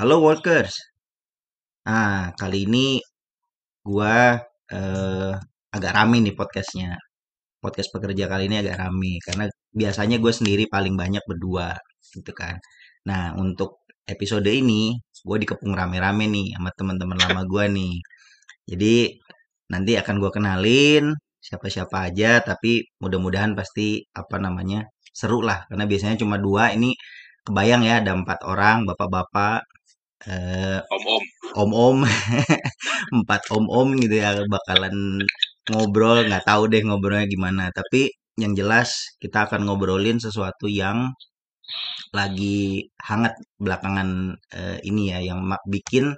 Halo workers. Nah, kali ini gua eh, agak rame nih podcastnya. Podcast pekerja kali ini agak rame karena biasanya gue sendiri paling banyak berdua gitu kan. Nah, untuk episode ini gue dikepung rame-rame nih sama teman-teman lama gua nih. Jadi nanti akan gue kenalin siapa-siapa aja, tapi mudah-mudahan pasti apa namanya seru lah karena biasanya cuma dua ini kebayang ya ada empat orang bapak-bapak eh, Om-om. om-om. Empat om-om gitu ya bakalan ngobrol nggak tahu deh ngobrolnya gimana. Tapi yang jelas kita akan ngobrolin sesuatu yang lagi hangat belakangan eh, ini ya yang bikin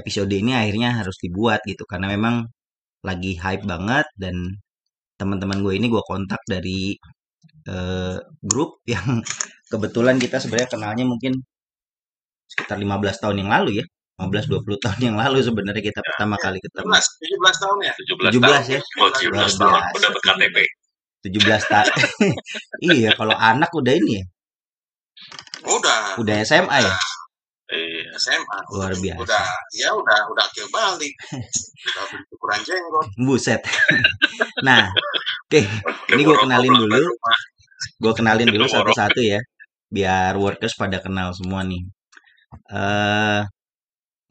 episode ini akhirnya harus dibuat gitu. Karena memang lagi hype banget dan teman-teman gue ini gue kontak dari eh, grup yang kebetulan kita sebenarnya kenalnya mungkin sekitar 15 tahun yang lalu ya 15-20 tahun yang lalu sebenarnya kita pertama kali ketemu 17, 17 tahun ya? 17, 17 tahun. ya? Oh, Luar 17 tahun. Udah berKTP. 17 tahun iya kalau anak udah ini ya Udah. udah SMA ya Iya. SMA. Luar biasa. Udah, ya udah, udah akil balik. udah ukuran jenggot. buset nah oke ini gue kenalin dulu gue kenalin dulu satu-satu ya biar workers pada kenal semua nih eh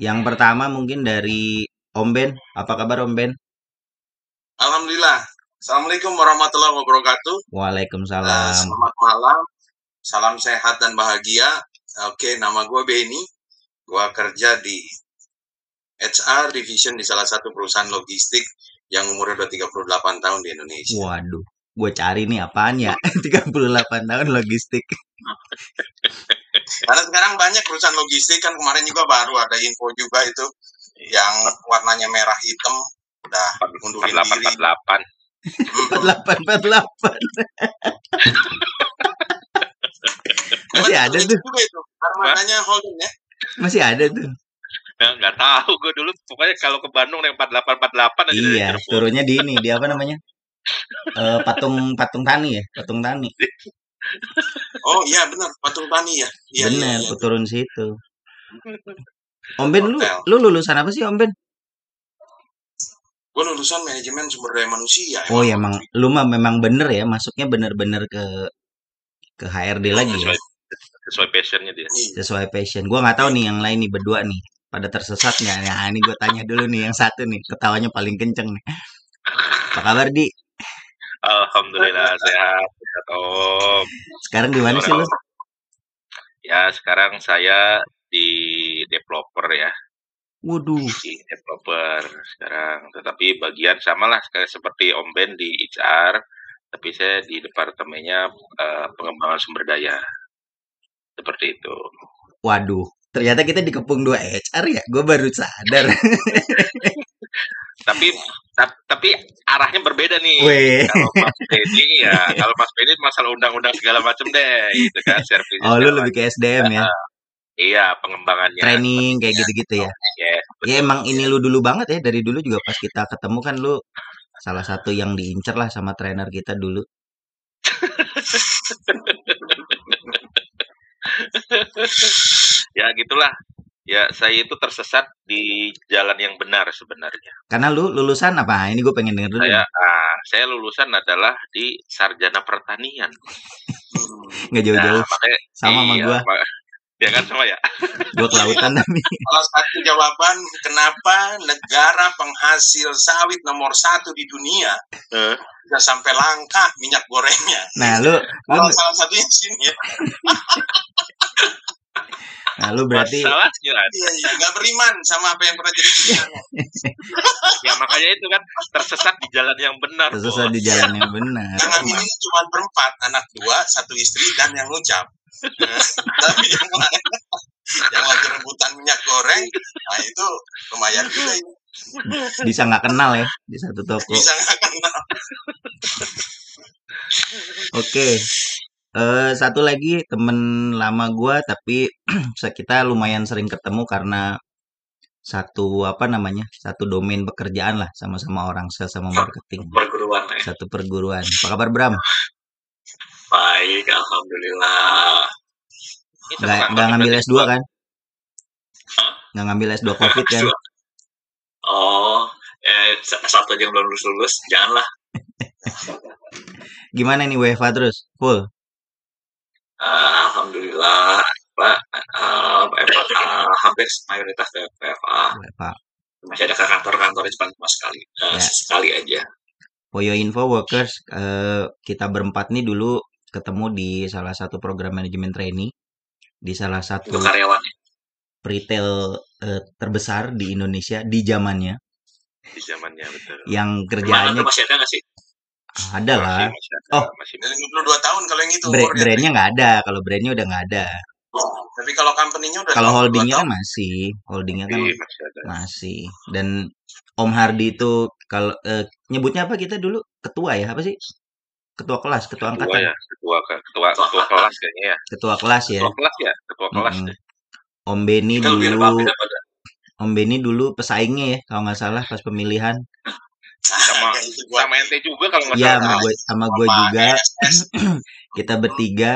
yang pertama mungkin dari Om Ben apa kabar Om Ben Alhamdulillah. Assalamualaikum warahmatullahi wabarakatuh. Waalaikumsalam selamat malam. Salam sehat dan bahagia. Oke, nama gue Benny. Gue kerja di HR Division di salah satu perusahaan logistik yang umurnya udah 38 tahun di Indonesia. waduh gue cari nih apaan ya 38 tahun logistik Karena sekarang banyak perusahaan logistik kan kemarin juga baru ada info juga itu yang warnanya merah hitam udah mundurin diri. 4848. Hmm. 4848 masih ada tuh juga itu armadanya Holden ya. masih ada tuh Ya, nggak tahu gue dulu. Pokoknya kalau ke Bandung yang 4848 aja dari iya Cirebon. turunnya di ini di apa namanya Eh, patung patung tani ya patung tani Oh iya benar patung tani ya. Iya, bener iya, iya. turun situ Om Ben lu lu lulusan apa sih Om Ben Gue lulusan manajemen sumber daya manusia. oh ya emang lu mah memang bener ya masuknya bener-bener ke ke HRD lagi ya Sesuai, sesuai passionnya dia. Iya. sesuai passion gua nggak tahu nih yang lain nih berdua nih pada tersesat nggak nah ini gue tanya dulu nih yang satu nih ketawanya paling kenceng nih apa kabar di Alhamdulillah sehat. Sehat Om. sekarang di mana sih lu Ya sekarang saya di developer ya. waduh Di developer sekarang. Tetapi bagian sama lah kayak seperti Om Ben di HR. Tapi saya di departemennya eh, pengembangan sumber daya. Seperti itu. waduh ternyata kita dikepung dua HR ya gue baru sadar tapi ta- tapi arahnya berbeda nih. Weh. Kalau Mas Benny ya, kalau Mas Benny masalah undang-undang segala macam deh, gitu kan, servis. oh lu lebih ke SDM ya Iya, pengembangannya. training kayak gitu-gitu ya Yes, ya emang ini lu dulu banget ya dari dulu juga pas kita ketemu kan lu salah satu yang diincer lah sama trainer kita dulu ya gitulah. Ya, saya itu tersesat di jalan yang benar sebenarnya. karena lu lulusan apa ini gue pengen denger dulu Saya ah, saya lulusan adalah di sarjana pertanian. Nggak jauh-jauh Nah, makanya sama sama iya, gua ma- Ya kan sama ya. gue kelautan tapi Salah satu jawaban kenapa negara penghasil sawit nomor satu di dunia Eh, bisa sampai langka minyak gorengnya. nah lu lu Salah, satunya di sini ya. Nah lu berarti Masalahnya Iya, iya. Gak beriman sama apa yang pernah jadi ya makanya itu kan tersesat di jalan yang benar. tersesat Bos. di jalan yang benar Yang ini cuma berempat, anak dua, satu istri, dan yang ngucap. Nah, Tapi yang lain, yang lagi rebutan minyak goreng, nah itu lumayan juga ini. bisa nggak kenal ya di satu toko Bisa nggak kenal. oke Eh, satu lagi temen lama gua tapi kita lumayan sering ketemu karena satu apa namanya satu domain pekerjaan lah sama-sama orang sales sama marketing Perguruan ya. satu perguruan apa kabar Bram Baik, alhamdulillah. bisa nggak nggak ngambil derajat S2 gua. kan Hah? nggak ngambil S2 COVID kan Oh, eh sa- satu aja yang belum lulus lulus, janganlah. gimana nih WFA terus full Ah, Alhamdulillah, Pak. WFA, hampir mayoritas WFA. WFA Masih ada ke kantor-kantor cuma cuma sekali, Eh, Ya. sekali aja. For your info workers, eh, kita berempat nih dulu ketemu di salah satu program manajemen trainee di salah satu Untuk karyawan. retail eh, terbesar di Indonesia di zamannya di zamannya betul. yang kerjaannya masih ada nggak sih? Ada lah. Masih, masih ada, Oh. masih 52 tahun kalau yang itu Brand, brandnya nggak ada, kalau brandnya udah nggak ada. Oh, tapi kalau company-nya udah Kalau 52 holdingnya kan masih, holdingnya kan masih, ada. masih. Dan Om Hardi itu kalau eh, nyebutnya apa kita dulu ketua ya apa sih? Ketua kelas, ketua Ketua angkatan, ya, ketua ke- ketua ketua kelas kayaknya ya. ketua kelas ya. Ketua kelas ya, ketua kelas. Mm-mm. Om Beni dulu, Om Beni dulu pesaingnya ya kalau nggak salah pas pemilihan. Sama-. Sama ente juga kalau nggak Iya salah. sama gue sama gue Sama juga kita bertiga.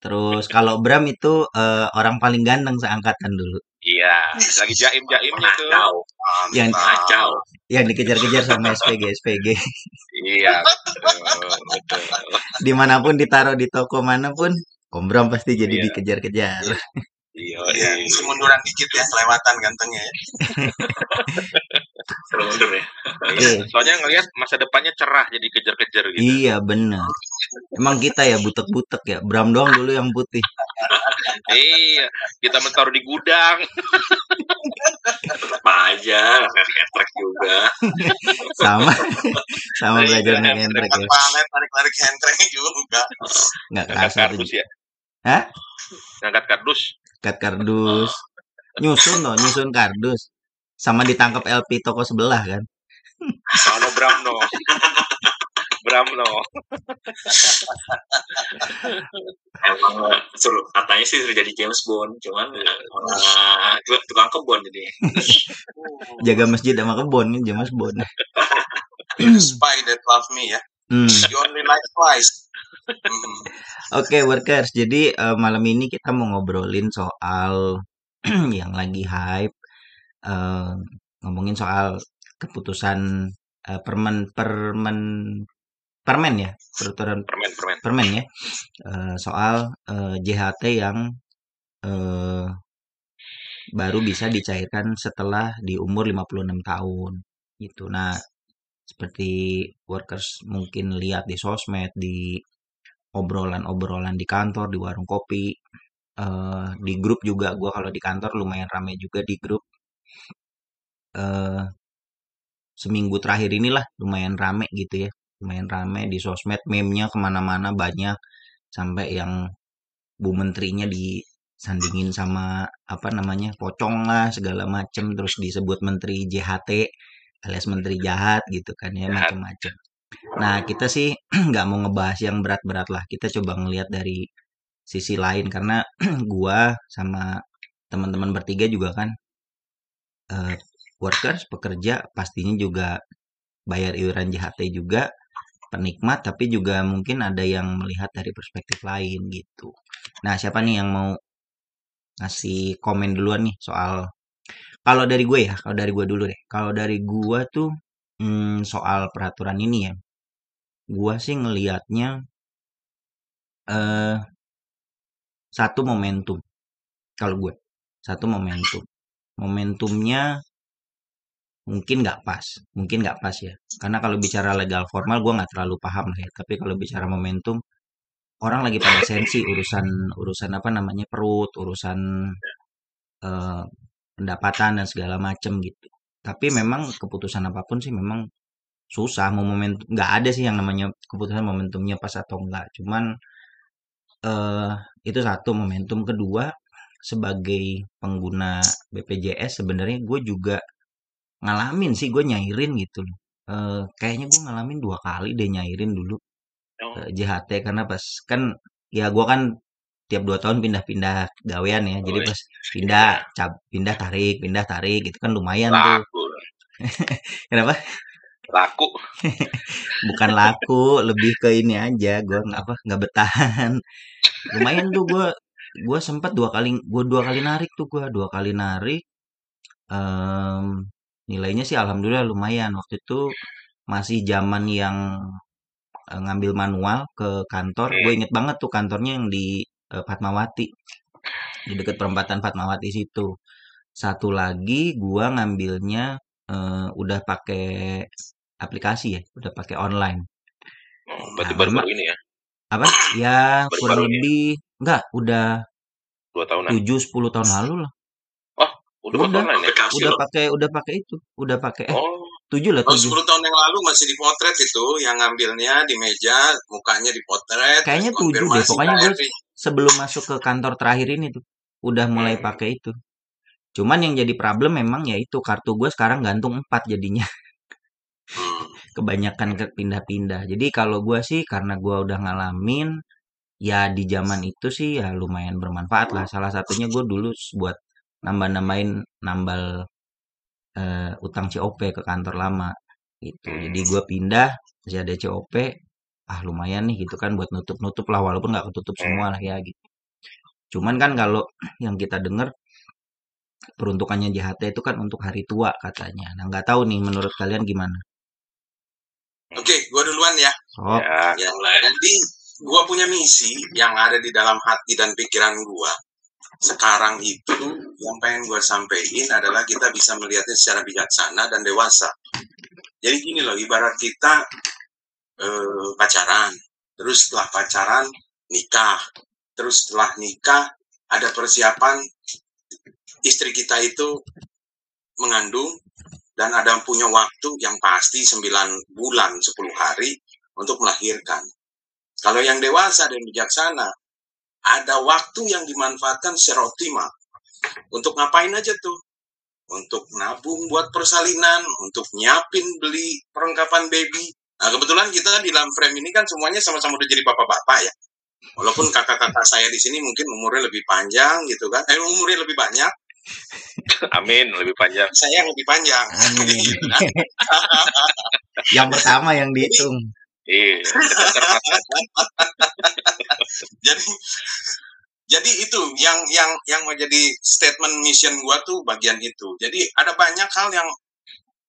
Terus kalau Bram itu eh, orang paling ganteng seangkatan dulu. Iya, lagi jaim jaim itu. Yang ngacau. yang dikejar-kejar sama SPG SPG. Iya, betul, betul. Di mana pun ditaruh di toko mana pun, Om Bram pasti jadi Iya. dikejar-kejar. Iya, Iya, iya. isi munduran dikit ya, kelewatan gantengnya ya. Mundur ya. Iya. Soalnya ngelihat masa depannya cerah jadi kejar-kejar gitu. Iya bener. Emang kita ya butek-butek ya. Bram doang dulu yang putih. Iya, kita mentor di gudang. Tetap aja, kayak juga. Sama sama Iya, belajar Kan ya. palet, tarik-tarik handbrake juga. Nggak Ngangkat kasar kardus ya. Hah? Ngangkat kardus. Kat kardus. Nyusun loh, nyusun kardus. Sama ditangkap LP toko sebelah kan. Mano Bramno. Bramno. Emang suruh katanya sih suruh jadi James Bond, cuman orang tukang- tukang kebun jadi. Jaga masjid sama kebun nih, James Bond. Spy that love me ya. Hmm. You only like twice. Oke workers, jadi eh, malam ini kita mau ngobrolin soal yang lagi hype, eh, ngomongin soal keputusan eh, permen permen permen ya, peraturan Permen, permen. permen ya, eh, soal eh, JHT yang eh, baru bisa dicairkan setelah di umur 56 tahun gitu. Nah, seperti workers mungkin lihat di sosmed, di obrolan-obrolan di kantor, di warung kopi, eh, di grup juga. Gua kalau di kantor lumayan ramai juga di grup. Eh, seminggu terakhir inilah lumayan rame gitu ya, lumayan rame di sosmed, meme-nya ke mana-mana banyak sampai yang Bu Menterinya disandingin sama apa namanya pocong lah segala macem terus disebut Menteri JHT alias Menteri jahat gitu kan ya Jahat. macem-macem. Nah kita sih nggak mau ngebahas yang berat-berat lah. Kita coba ngelihat dari sisi lain karena gua sama teman-teman bertiga juga kan eh, workers pekerja pastinya juga bayar iuran JHT juga penikmat tapi juga mungkin ada yang melihat dari perspektif lain gitu. Nah siapa nih yang mau ngasih komen duluan nih soal kalau dari gue ya kalau dari gue dulu deh kalau dari gue tuh hmm, soal peraturan ini ya gue sih ngelihatnya eh satu momentum kalau gue satu momentum. Momentumnya mungkin nggak pas mungkin nggak pas ya. Karena kalau bicara legal formal gue nggak terlalu paham lah ya. Tapi kalau bicara momentum orang lagi pada sensi urusan urusan apa namanya perut urusan eh, pendapatan dan segala macem gitu. Tapi memang keputusan apa pun sih memang susah mau momentum nggak ada sih yang namanya keputusan momentumnya pas atau enggak cuman eh itu satu momentum kedua sebagai pengguna BPJS sebenarnya gue juga ngalamin sih gue nyairin gitu loh. Eh, kayaknya gue ngalamin dua kali deh nyairin dulu Oh, eh, JHT karena pas kan ya gue kan tiap dua tahun pindah-pindah gawean ya. Jadi Oh, pas pindah cap pindah tarik pindah tarik gitu kan lumayan tuh. Kenapa Laku. bukan laku lebih ke ini aja gue nggak apa nggak betahan lumayan tuh gue gue sempet dua kali gue dua kali narik tuh gue dua kali narik Em, nilainya sih alhamdulillah lumayan. Waktu itu masih zaman yang eh, ngambil manual ke kantor gue inget banget tuh kantornya yang di eh, Fatmawati. Di dekat perempatan Fatmawati situ. Satu lagi gua ngambilnya eh, udah pakai aplikasi ya udah pakai online Oh, berarti nah memang ini ya. apa ya kurang ini. lebih enggak udah Dua tahunan. 7 10 tahun lalu lah Oh, udah pakai udah online ya? aplikasi udah pakai udah pakai itu udah pakai eh Oh, 7 lah Kalau 7 10 tahun yang lalu masih dipotret itu, yang ngambilnya di meja, mukanya dipotret, kayaknya 7 deh pokoknya gue sebelum masuk ke kantor terakhir ini tuh udah mulai hmm. pakai itu cuman yang jadi problem memang ya itu kartu gue sekarang gantung 4 jadinya. Kebanyakan ke pindah-pindah. Jadi kalau gue sih karena gue udah ngalamin ya di zaman itu sih ya lumayan bermanfaat lah. Salah satunya gue dulu buat nambah-nambahin nambal eh, utang COP ke kantor lama gitu. Hmm. jadi gue pindah masih ada COP ah lumayan nih gitu kan buat nutup-nutup lah walaupun nggak ketutup Hmm. semua lah ya gitu. Cuman kan kalau yang kita dengar peruntukannya JHT itu kan untuk hari tua katanya. Nah nggak tahu nih menurut kalian gimana Oke, gua duluan ya. oh Ya. Ya, jadi gua punya misi yang ada di dalam hati dan pikiran gua. Sekarang itu yang pengen gua sampaikan adalah kita bisa melihatnya secara bijaksana dan dewasa. Jadi gini loh, ibarat kita eh, pacaran, terus setelah pacaran nikah, terus setelah nikah ada persiapan istri kita itu mengandung dan ada punya waktu yang pasti 9 bulan 10 hari untuk melahirkan. Kalau yang dewasa dan bijaksana, ada waktu yang dimanfaatkan secara optimal. Untuk ngapain aja tuh? Untuk nabung buat persalinan, untuk nyiapin beli perlengkapan baby. Nah, kebetulan kita di dalam frame ini kan semuanya sama-sama udah jadi bapak-bapak ya. Walaupun kakak-kakak saya di sini mungkin umurnya lebih panjang gitu kan. Eh, umurnya lebih banyak, Amin, lebih panjang. saya yang lebih panjang. amin. Yang pertama yang dihitung. Iya, jadi jadi itu yang yang yang menjadi statement mission gua tuh bagian itu. Jadi ada banyak hal yang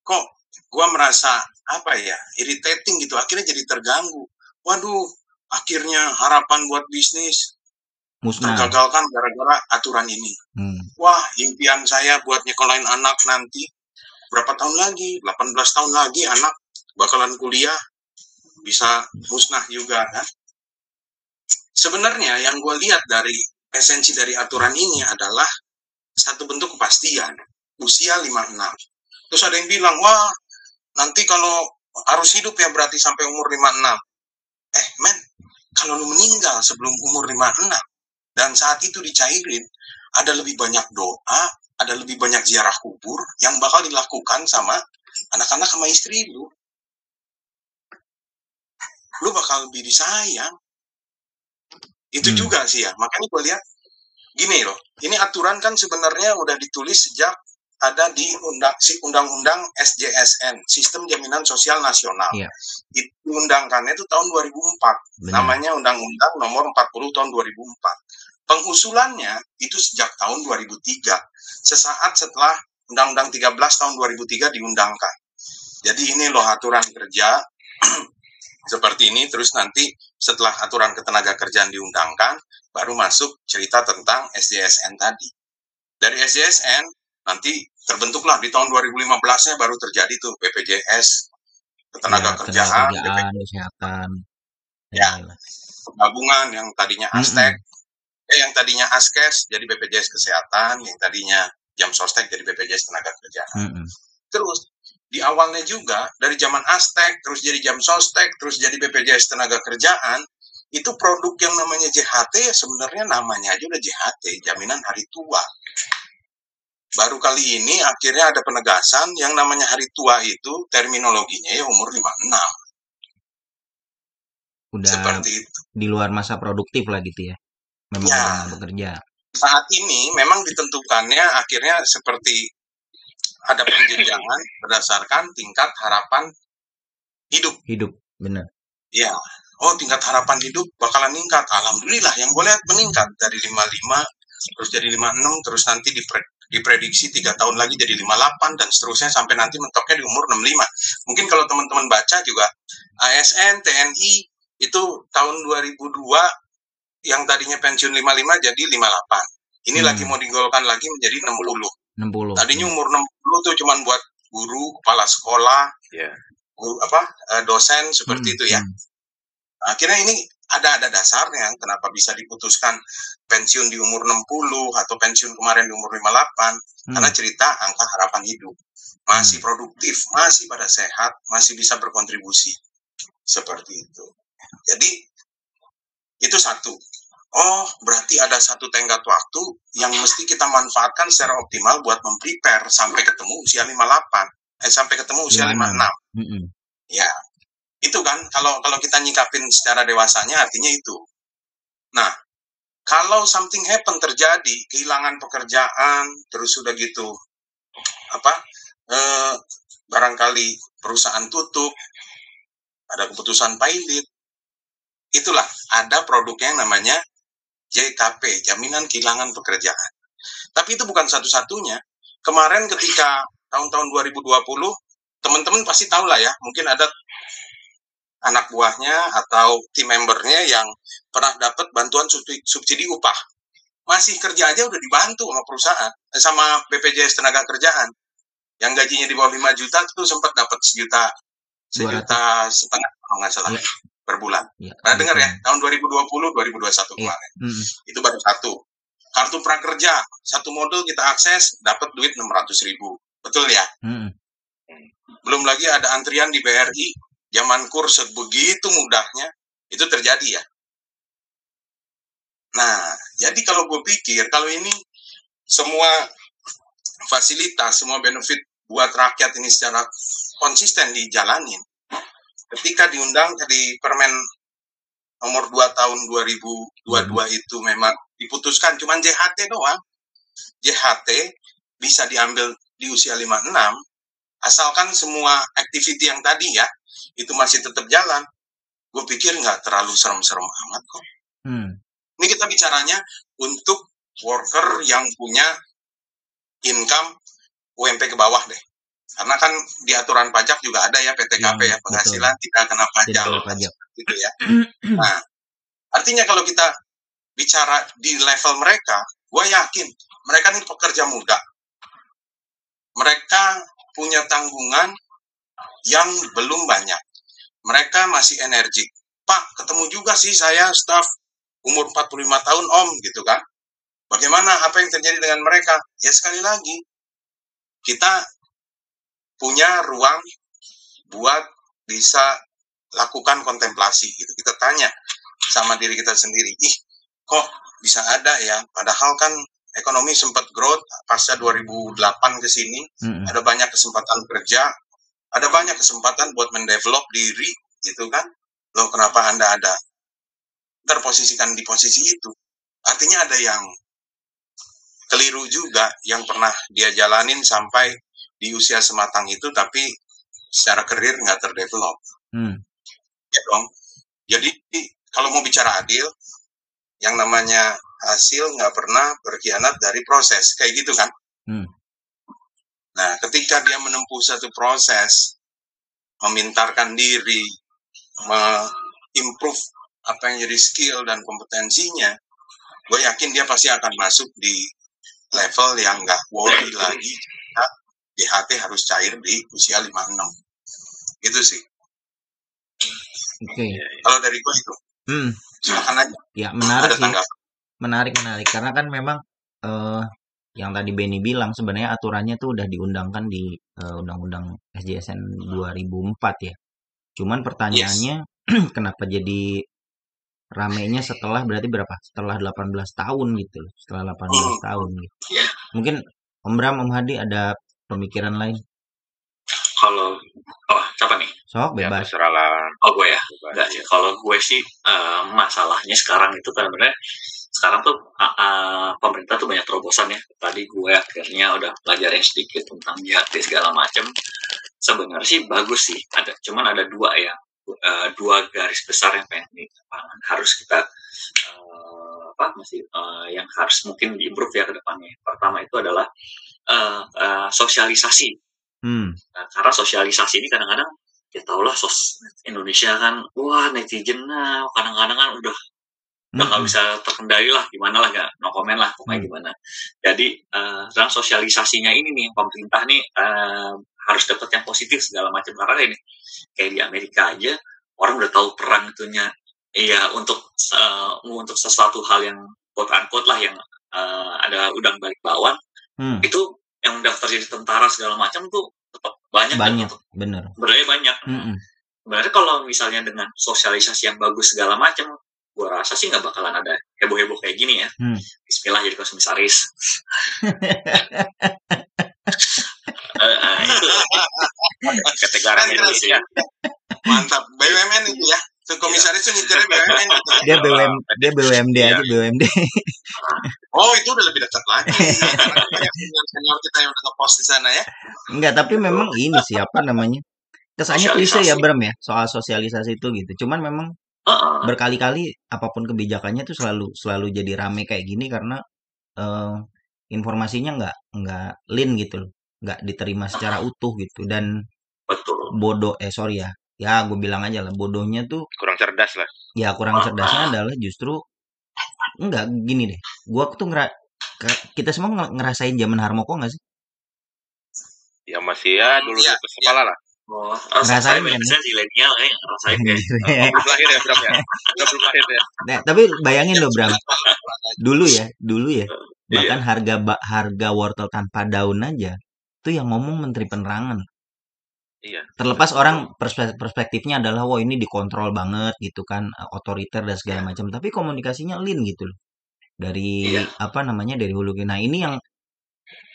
kok gua merasa apa ya irritating gitu. Akhirnya jadi terganggu. Waduh akhirnya harapan buat bisnis musnah. Tergagalkan gara-gara aturan ini. Hmm. wah impian saya buat nyekolahin anak nanti. Berapa tahun lagi? 18 tahun lagi anak bakalan kuliah. Bisa musnah juga kan? Sebenarnya yang gue lihat dari esensi dari aturan ini adalah satu bentuk kepastian. Usia 56 terus ada yang bilang wah nanti kalau harus hidup ya berarti sampai umur 56 eh men kalau lu meninggal sebelum umur 56 dan saat itu dicairin ada lebih banyak doa ada lebih banyak ziarah kubur yang bakal dilakukan sama anak-anak sama istri lu. Lu bakal lebih disayang. Itu Hmm. juga sih ya. Makanya gue lihat gini loh ini aturan kan sebenarnya udah ditulis sejak ada di undang si undang-undang SJSN Sistem Jaminan Sosial Nasional. Iya. itu undangkannya itu tahun 2004 benar. Namanya Undang-Undang Nomor 40 Tahun 2004 pengusulannya itu sejak tahun 2003 sesaat setelah Undang-Undang 13 tahun 2003 diundangkan jadi ini loh aturan kerja seperti ini terus nanti setelah aturan ketenaga kerjaan diundangkan baru masuk cerita tentang SJSN tadi dari SJSN nanti terbentuklah di tahun 2015-nya baru terjadi tuh BPJS ketenaga ya kerjaan kesehatan Ya. gabungan yang tadinya Mm-mm. Astek eh yang tadinya Askes jadi BPJS kesehatan yang tadinya jam sostek jadi BPJS tenaga kerjaan Mm-mm. terus di awalnya juga dari zaman Aztec terus jadi jam sostek terus jadi BPJS tenaga kerjaan itu produk yang namanya JHT ya sebenarnya namanya aja udah JHT jaminan hari tua. Baru kali ini akhirnya ada penegasan yang namanya hari tua itu terminologinya ya umur 56 udah seperti itu. di luar masa produktif lah gitu ya memang Ya. bekerja saat ini memang ditentukannya akhirnya seperti ada penjenjangan berdasarkan tingkat harapan hidup hidup bener Ya, oh tingkat harapan hidup bakalan meningkat. Alhamdulillah yang gue lihat meningkat dari 55 terus jadi 56 terus nanti dipre- diprediksi tiga tahun lagi jadi 58 dan seterusnya sampai nanti mentoknya di umur 65. Mungkin kalau teman-teman baca juga ASN, TNI itu tahun 2002 yang tadinya pensiun 55 jadi 58. Ini Hmm. lagi mau digolkan lagi menjadi 60. 60. Tadinya umur 60 tuh cuman buat guru, kepala sekolah, Ya. guru apa eh, dosen seperti Hmm, itu ya. hmm. Akhirnya ini ada ada dasarnya kenapa bisa diputuskan pensiun di umur 60 atau pensiun kemarin di umur 58 Hmm. karena cerita angka harapan hidup masih produktif, masih pada sehat, masih bisa berkontribusi seperti itu. Jadi itu satu. Oh, berarti ada satu tenggat waktu yang mesti kita manfaatkan secara optimal buat memprepare sampai ketemu usia 58. Eh, sampai ketemu usia 56. 56. Mm-mm. Ya, itu kan kalau kalau kita nyikapin secara dewasanya artinya itu. Nah, kalau something happen terjadi, kehilangan pekerjaan, terus sudah gitu, apa, eh, barangkali perusahaan tutup, ada keputusan pilot, itulah ada produknya yang namanya JKP, jaminan kehilangan pekerjaan. Tapi itu bukan satu-satunya. Kemarin ketika tahun-tahun 2020, teman-teman pasti tahu lah ya, mungkin ada anak buahnya atau tim membernya yang pernah dapat bantuan subsidi, upah. Masih kerja aja udah dibantu sama perusahaan, eh, sama BPJS Tenaga Kerjaan. Yang gajinya di bawah 5 juta itu sempat dapat sejuta, sejuta setengah kalau nggak salah Iya. Per bulan. Ya, Pernah dengar ya? Tahun 2020, 2021 Iya. kemarin. Mm-mm. Itu baru satu. Kartu prakerja, satu modul kita akses, dapat duit 600 ribu. Betul ya? Mm-mm. Belum lagi ada antrian di BRI, zaman kurs begitu mudahnya, itu terjadi ya. Nah, jadi kalau gue pikir, kalau ini semua fasilitas, semua benefit buat rakyat ini secara konsisten dijalanin, ketika diundang di Permen nomor 2 tahun 2022 itu memang diputuskan cuman JHT doang. JHT bisa diambil di usia 56 asalkan semua activity yang tadi ya itu masih tetap jalan. Gue pikir nggak terlalu serem-serem amat kok. Hmm. Ini kita bicaranya untuk worker yang punya income UMP ke bawah deh. Karena kan di aturan pajak juga ada ya PTKP Iya, ya penghasilan tidak kena pajak Tidak pajak. gitu ya. Nah, artinya kalau kita bicara di level mereka, gue yakin mereka ini pekerja muda. Mereka punya tanggungan yang belum banyak. Mereka masih energik. Pak, ketemu juga sih saya staff umur 45 tahun om gitu kan. Bagaimana apa yang terjadi dengan mereka? Ya sekali lagi, kita punya ruang buat bisa lakukan kontemplasi gitu. Kita tanya sama diri kita sendiri, ih kok bisa ada ya? Padahal kan ekonomi sempat growth pasca 2008 ke sini, Mm-mm. ada banyak kesempatan kerja, ada banyak kesempatan buat mendevelop diri gitu kan. Loh kenapa Anda ada terposisikan di posisi itu? Artinya ada yang keliru juga yang pernah dia jalanin sampai di usia sematang itu tapi secara karir nggak terdevelop Hmm. ya dong. Jadi kalau mau bicara adil, yang namanya hasil nggak pernah berkhianat dari proses, kayak gitu kan? Hmm. Nah, ketika dia menempuh satu proses, memintarkan diri, me-improve apa yang jadi skill dan kompetensinya, gue yakin dia pasti akan masuk di level yang nggak worry lagi. DHT harus cair di usia 56. Gitu sih. Oke. Kalau dari gue itu, Hmm. silakan aja. Ya menarik Ada sih. tanggapan. Menarik menarik karena kan memang eh yang tadi Benny bilang sebenarnya aturannya tuh udah diundangkan di eh, Undang-Undang SJSN 2004 ya. Cuman pertanyaannya kenapa jadi ramenya setelah berarti berapa? Setelah 18 tahun gitu loh. Setelah 18 Hmm. tahun gitu. Iya. Mungkin Om Bram, Om Hadi ada pemikiran lain? Kalau oh siapa nih? Sok Ya, bebas. terserah lah. Oh gue ya. Enggak sih. Kalau gue sih eh, masalahnya sekarang itu kan sebenarnya sekarang tuh ah, ah, pemerintah tuh banyak terobosan ya. Tadi gue akhirnya udah pelajarin sedikit tentang JHT segala macam. Sebenarnya sih bagus sih. Ada cuman ada dua yang uh, dua garis besar yang pengen di lapangan harus kita uh, apa masih uh, yang harus mungkin diimprove ya ke depannya. Pertama itu adalah uh, uh, sosialisasi. Hmm. Nah, karena sosialisasi ini kadang-kadang ya tau lah sos Indonesia kan wah netizen nah kadang-kadang kan udah udah nggak Mm-mm. bisa terkendali lah gimana lah nggak no comment lah pokoknya Hmm. gimana jadi eh sekarang sosialisasinya ini nih pemerintah nih eh, harus dapat yang positif segala macam karena ini kayak di Amerika aja orang udah tahu perang itunya iya untuk eh, untuk sesuatu hal yang quote unquote lah yang eh, ada udang balik bawang Hmm. itu yang daftar jadi tentara segala macam tuh tetap banyak dan Banyak, untuk bener. sebenarnya banyak Mm-mm. sebenarnya kalau misalnya dengan sosialisasi yang bagus segala macam gua rasa sih nggak bakalan ada heboh-heboh kayak gini ya Hmm. Bismillah jadi komisaris Eh, eh, itu kategori Keren, Indonesia Mantap. BUMN itu ya. Tuh komisaris tuh ngincernya BUMN gitu. Dia BUM, dia BUMD Iya. aja BUMD. Oh, itu udah lebih dekat lagi. Banyak senior kita yang udah nge-post di sana ya. Enggak, tapi memang ini siapa namanya? Kesannya klise ya. Bram ya soal sosialisasi itu gitu. Cuman memang Heeh. berkali-kali apa pun kebijakannya tuh selalu selalu jadi rame kayak gini karena eh, informasinya nggak nggak lean gitu loh, nggak diterima secara utuh gitu dan betul bodoh eh sorry ya ya gue bilang aja lah bodohnya tuh kurang cerdas lah. Ya kurang cerdasnya adalah justru enggak gini deh. Gue tuh ngera kita semua nge- ngerasain zaman Harmoko nggak sih? Ya masih ya dulu Iya, dulu kepala lah. oh, ah, Ngerasain saya kan? saya zilenial kayak ngerasain kayak belum lahir ya Bram ya? Belum lahir ya. Nah, tapi bayangin loh Bram. Dulu ya dulu ya. Iya. bahkan harga ba- harga wortel tanpa daun aja tuh yang ngomong menteri penerangan iya. Terlepas orang perspe- perspektifnya adalah wah ini dikontrol banget gitu kan otoriter dan segala macam. Tapi komunikasinya lean gitu loh. Dari Iya. apa namanya dari hulu ke nah ini yang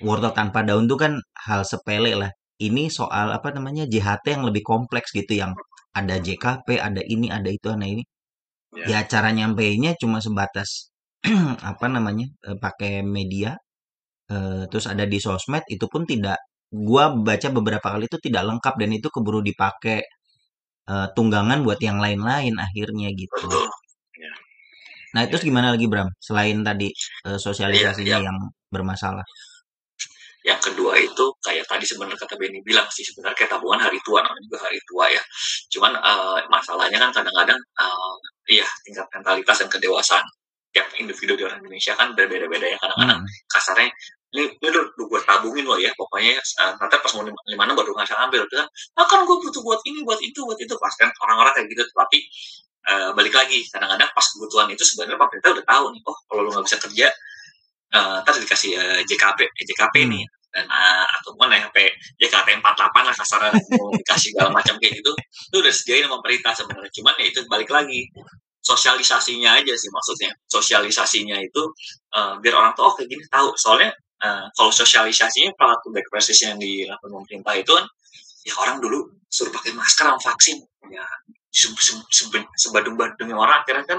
wortel tanpa daun tuh kan hal sepele lah. Ini soal apa namanya JHT yang lebih kompleks gitu yang ada JKP ada ini ada itu ada ini. Ya. ya cara nyampeinnya cuma sebatas apa namanya eh, pakai media eh, terus ada di sosmed itu pun tidak gua baca beberapa kali itu tidak lengkap dan itu keburu dipakai eh, tunggangan buat yang lain-lain akhirnya gitu. betul Nah, itu gimana lagi Bram? Selain tadi eh, sosialisasinya Iya, iya. yang bermasalah. yang kedua itu kayak tadi sebenarnya kata Benny bilang sih sebenarnya kayak tabungan hari tua namanya juga hari tua ya cuman eh, masalahnya kan kadang-kadang eh, iya tingkat mentalitas dan kedewasaan tiap individu di orang Indonesia kan berbeda-beda ya kadang-kadang Hmm. kasarnya ini ini udah gue tabungin loh ya. Pokoknya eh, nanti pas mau lim- lima enam baru ngasih ambil. Kan ah kan gue butuh buat ini buat itu buat itu. Pas kan orang-orang kayak gitu. Tapi eh, balik lagi kadang-kadang pas kebutuhan itu sebenarnya pemerintah udah tahu nih oh kalau lu nggak bisa kerja eh ntar dikasih eh, JKP eh, JKP Hmm. nih. Dan eh, ataupun yang sampai JKT 48 lah kasarnya mau dikasih segala macam kayak gitu. Itu udah disediain sama pemerintah sebenarnya. Cuman ya itu balik lagi sosialisasinya aja sih maksudnya. Sosialisasinya itu eh, biar orang tuh oh kayak gini tahu. Soalnya eh, kalau sosialisasinya kalau tuh back practice yang dilakukan pemerintah itu kan ya orang dulu suruh pakai masker sama vaksin. Ya se- se- se- sebadung-badungnya orang akhirnya kan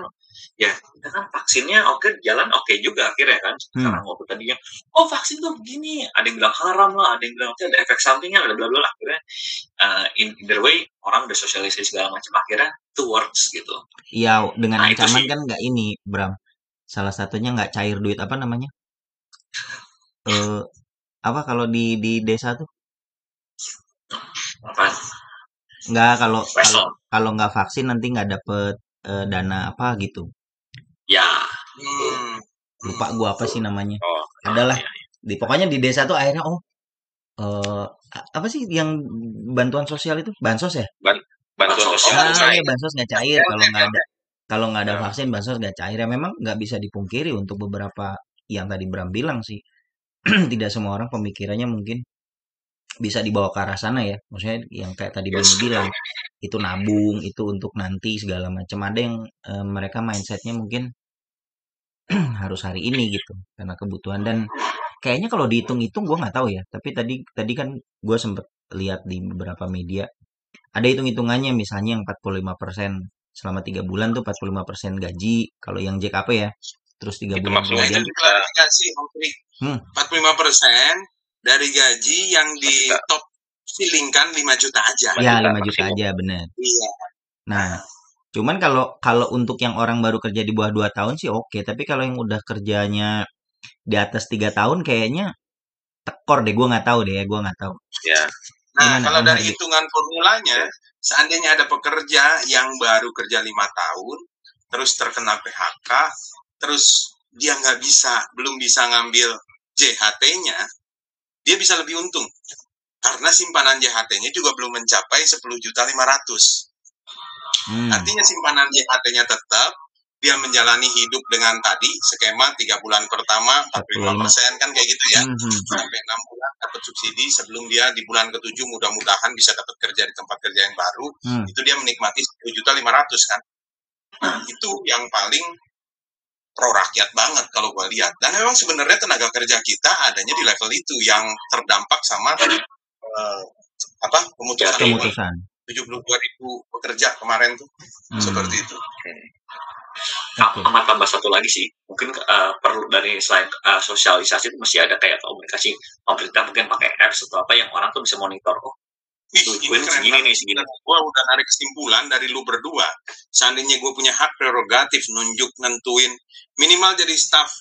ya kita kan vaksinnya oke jalan oke juga akhirnya kan. Sekarang waktu tadinya oh vaksin tuh begini ada yang bilang haram lah ada yang bilang ada efek sampingnya ada bla bla bla akhirnya uh, in either way orang udah sosialisasi segala macam akhirnya itu works gitu. Ya dengan Nah, ancaman kan nggak ini Bram. Salah satunya nggak cair duit apa namanya? Eh apa kalau di di desa tuh? Apa nggak kalau kalau kalau nggak vaksin nanti nggak dapet eh, dana apa gitu. ya. Hmm. Lupa gua apa sih namanya. oh Adalah ya, di pokoknya di desa tuh akhirnya oh eh a- apa sih yang bantuan sosial itu? Bansos ya? Bantuan Bansos. sosial Oh, ah tunai iya bansos nggak cair. Kalau nggak ada kalau nggak ada Ya. vaksin bansos nggak cair. Ya memang nggak bisa dipungkiri untuk beberapa yang tadi Bram bilang sih tidak semua orang pemikirannya mungkin bisa dibawa ke arah sana ya. Maksudnya yang kayak tadi Yes. bilang itu nabung itu untuk nanti segala macam. Ada yang eh, mereka mindsetnya mungkin harus hari ini gitu karena kebutuhan. Dan kayaknya kalau dihitung-hitung gue nggak tahu ya. Tapi tadi tadi kan gue sempet lihat di beberapa media ada hitung-hitungannya. Misalnya yang 45% selama tiga bulan tuh 45% gaji kalau yang JKP ya. Terus tiga bulan kemudian. Hmm. 45% dari gaji yang di top silingkan 5 juta aja. Ya juta 5 juta maksimum. aja bener Iya. Nah, cuman kalau kalau untuk yang orang baru kerja di bawah 2 tahun sih oke, tapi kalau yang udah kerjanya di atas tiga tahun kayaknya tekor deh, gue nggak tahu deh, gue nggak tahu. Ya. Nah, Gimana, kalau dari hitungan formulanya, seandainya ada pekerja yang baru kerja lima tahun, terus terkena PHK, terus dia nggak bisa, belum bisa ngambil JHT-nya, dia bisa lebih untung. Karena simpanan JHT-nya juga belum mencapai 10 juta 500. Hmm. Artinya simpanan JHT-nya tetap, dia menjalani hidup dengan tadi skema tiga bulan pertama 45 persen kan kayak gitu ya Mhm. sampai enam bulan dapat subsidi sebelum dia di bulan ketujuh mudah-mudahan bisa dapat kerja di tempat kerja yang baru Hmm. itu dia menikmati 10 juta 500 kan nah itu yang paling pro rakyat banget kalau gue lihat dan memang sebenarnya tenaga kerja kita adanya di level itu yang terdampak sama eh, apa pemutusan Pemutusan. 72 ribu pekerja kemarin tuh Hmm. seperti itu Oke. Sama tambah satu lagi sih, mungkin eh, perlu dari selain eh, sosialisasi itu mesti ada kayak komunikasi pemerintah mungkin pakai apps atau apa yang orang tuh bisa monitor. Oh, Ih, ini keren segini nih, segini. Gue udah narik kesimpulan dari lu berdua. Seandainya gue punya hak prerogatif nunjuk nentuin minimal jadi staff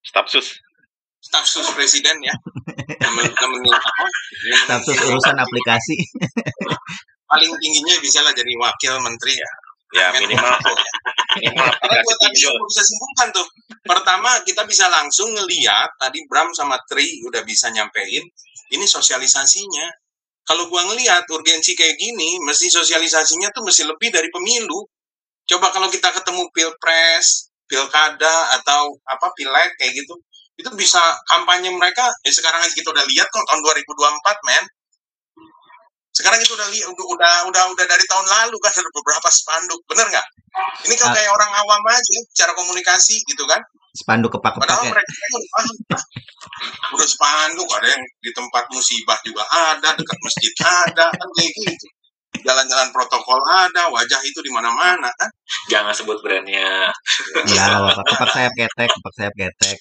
Staf sus. staff sus presiden ya. Nemenin Status dia. urusan aplikasi. paling tingginya bisa lah jadi wakil menteri ya. Ya Men- minimal minimal Karena aplikasi gue tadi bisa simpulkan tuh. Pertama kita bisa langsung ngeliat tadi Bram sama Tri udah bisa nyampein ini sosialisasinya. Kalau gua ngeliat urgensi kayak gini, mesti sosialisasinya tuh mesti lebih dari pemilu. Coba kalau kita ketemu pilpres, pilkada atau apa pileg kayak gitu, itu bisa kampanye mereka. Ya sekarang aja kita udah lihat kok tahun 2024 men. Sekarang itu udah li- udah udah udah, udah dari tahun lalu kan ada beberapa spanduk, bener nggak? Ini kalau Ah. kayak orang awam aja cara komunikasi gitu kan. Spanduk kepak-kepak Padahal ya. mereka kan udah spanduk, ada yang di tempat musibah juga ada, dekat masjid ada, kan kayak gitu. Jalan-jalan protokol ada, wajah itu di mana-mana kan. Jangan sebut brandnya. Iya, nggak apa-apa. Kepak sayap ketek, kepak sayap ketek.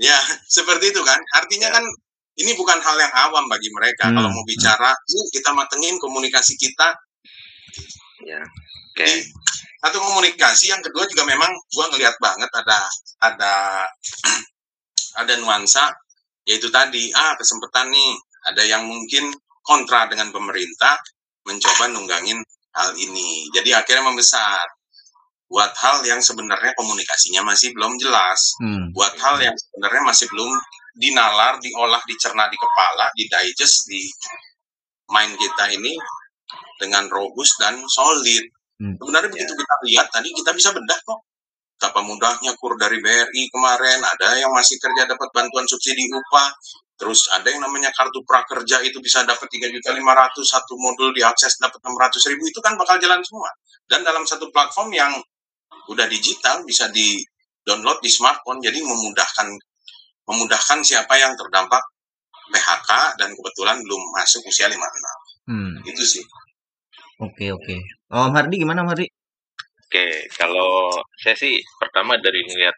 Ya, seperti itu kan. Artinya Ya. kan ini bukan hal yang awam bagi mereka. Hmm. Kalau mau bicara, yuk kita matengin komunikasi kita. Ya. Oke. Di satu komunikasi, yang kedua juga memang gua ngelihat banget ada ada ada nuansa yaitu tadi ah kesempatan nih ada yang mungkin kontra dengan pemerintah mencoba nunggangin hal ini. Jadi akhirnya membesar buat hal yang sebenarnya komunikasinya masih belum jelas Hmm. buat hal yang sebenarnya masih belum dinalar, diolah, dicerna di kepala, di digest di mind kita ini dengan robust dan solid. Hmm. Sebenarnya begitu kita lihat tadi kita bisa bedah kok. Betapa mudahnya kur dari BRI kemarin, ada yang masih kerja dapat bantuan subsidi upah, terus ada yang namanya kartu prakerja itu bisa dapat 3 juta 500 satu modul diakses dapat 600 ribu itu kan bakal jalan semua. Dan dalam satu platform yang udah digital bisa di download di smartphone jadi memudahkan memudahkan siapa yang terdampak PHK dan kebetulan belum masuk usia 56 Hmm. itu sih Oke, oke. Oh, Om Hardi gimana, Om Hardi? Oke, kalau saya sih pertama dari ngeliat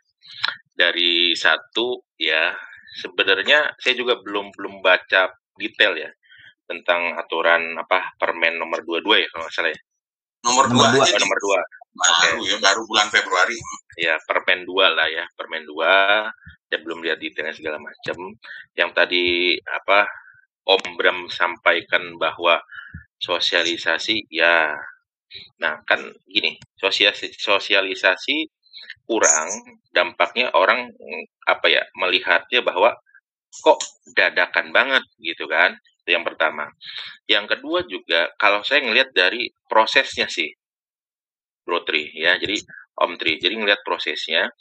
dari satu ya sebenarnya saya juga belum belum baca detail ya tentang aturan apa Permen nomor 22 ya kalau nggak salah ya. nomor, Nomor dua dua. aja Oh, nomor 2. baru ya baru bulan Februari ya Permen 2 lah ya Permen 2 saya belum lihat detailnya segala macam. Yang tadi apa Om Bram sampaikan bahwa sosialisasi ya. Nah kan gini sosialisasi, sosialisasi kurang dampaknya orang apa ya melihatnya bahwa kok dadakan banget gitu kan. Yang pertama. Yang kedua juga kalau saya ngelihat dari prosesnya sih Bro Tri ya jadi Om Tri. Jadi ngelihat prosesnya,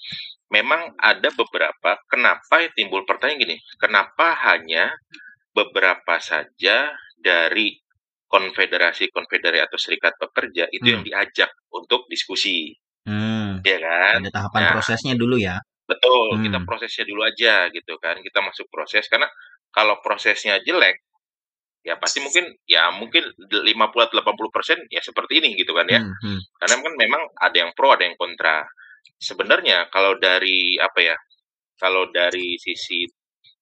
memang ada beberapa. Kenapa ya timbul pertanyaan gini? Kenapa hanya beberapa saja dari konfederasi-konfederasi atau serikat pekerja itu yang diajak untuk diskusi, Hmm. ya kan? Ada tahapan Nah. prosesnya dulu ya. Betul, Hmm. kita prosesnya dulu aja gitu kan. Kita masuk proses karena kalau prosesnya jelek ya pasti mungkin ya mungkin 50 80% persen ya seperti ini gitu kan ya. Hmm, hmm. Karena kan memang ada yang pro, ada yang kontra. Sebenarnya kalau dari apa ya? Kalau dari sisi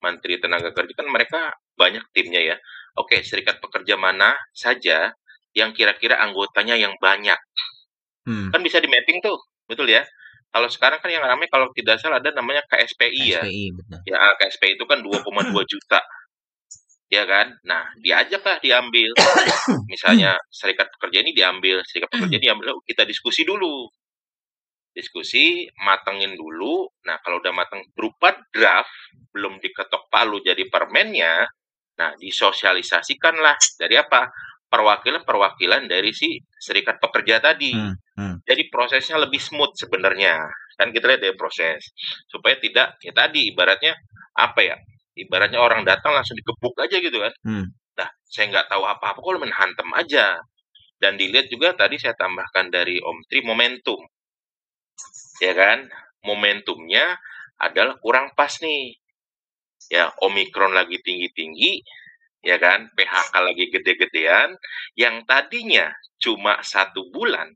Menteri Tenaga Kerja kan mereka banyak timnya ya. oke serikat pekerja mana saja yang kira-kira anggotanya yang banyak. Hmm. Kan bisa di mapping tuh, betul ya? Kalau sekarang kan yang ramai kalau tidak salah ada namanya KSPI ya. KSPI betul. Ya KSPI itu kan 2,2 juta. Ya kan? Nah, diajaklah diambil. Misalnya serikat pekerja ini diambil, serikat pekerja ini diambil, "Oh, kita diskusi dulu. Diskusi, matengin dulu. Nah, kalau udah mateng berupa draft, belum diketok palu jadi permennya, nah disosialisasikanlah dari apa? Perwakilan-perwakilan dari si serikat pekerja tadi. Hmm, hmm. Jadi prosesnya lebih smooth sebenarnya. Kan kita lihat dari proses. Supaya tidak, ya tadi ibaratnya apa ya? Ibaratnya orang datang langsung digebuk aja gitu kan. Hmm. Nah, saya nggak tahu apa-apa, lu main hantem aja. Dan dilihat juga tadi saya tambahkan dari Om Tri momentum. Ya kan? Momentumnya adalah kurang pas nih. Ya, Omikron lagi tinggi-tinggi, ya kan? PHK lagi gede-gedean, yang tadinya cuma satu bulan,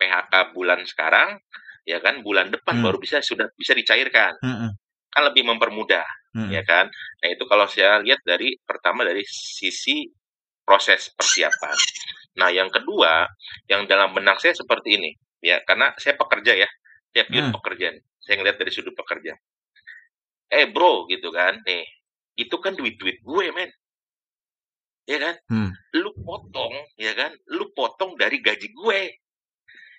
PHK bulan sekarang, ya kan? Bulan depan Hmm. baru bisa sudah bisa dicairkan. Hmm, hmm, Kan lebih mempermudah hmm. ya kan? Nah itu kalau saya lihat dari pertama dari sisi proses persiapan. Nah yang kedua yang dalam benak saya seperti ini ya karena saya pekerja ya, saya Hmm. pekerja. nih. Saya ngeliat dari sudut pekerja. Eh bro gitu kan, nih itu kan duit duit gue men, ya kan? Hmm. Lu potong ya kan? Lu potong dari gaji gue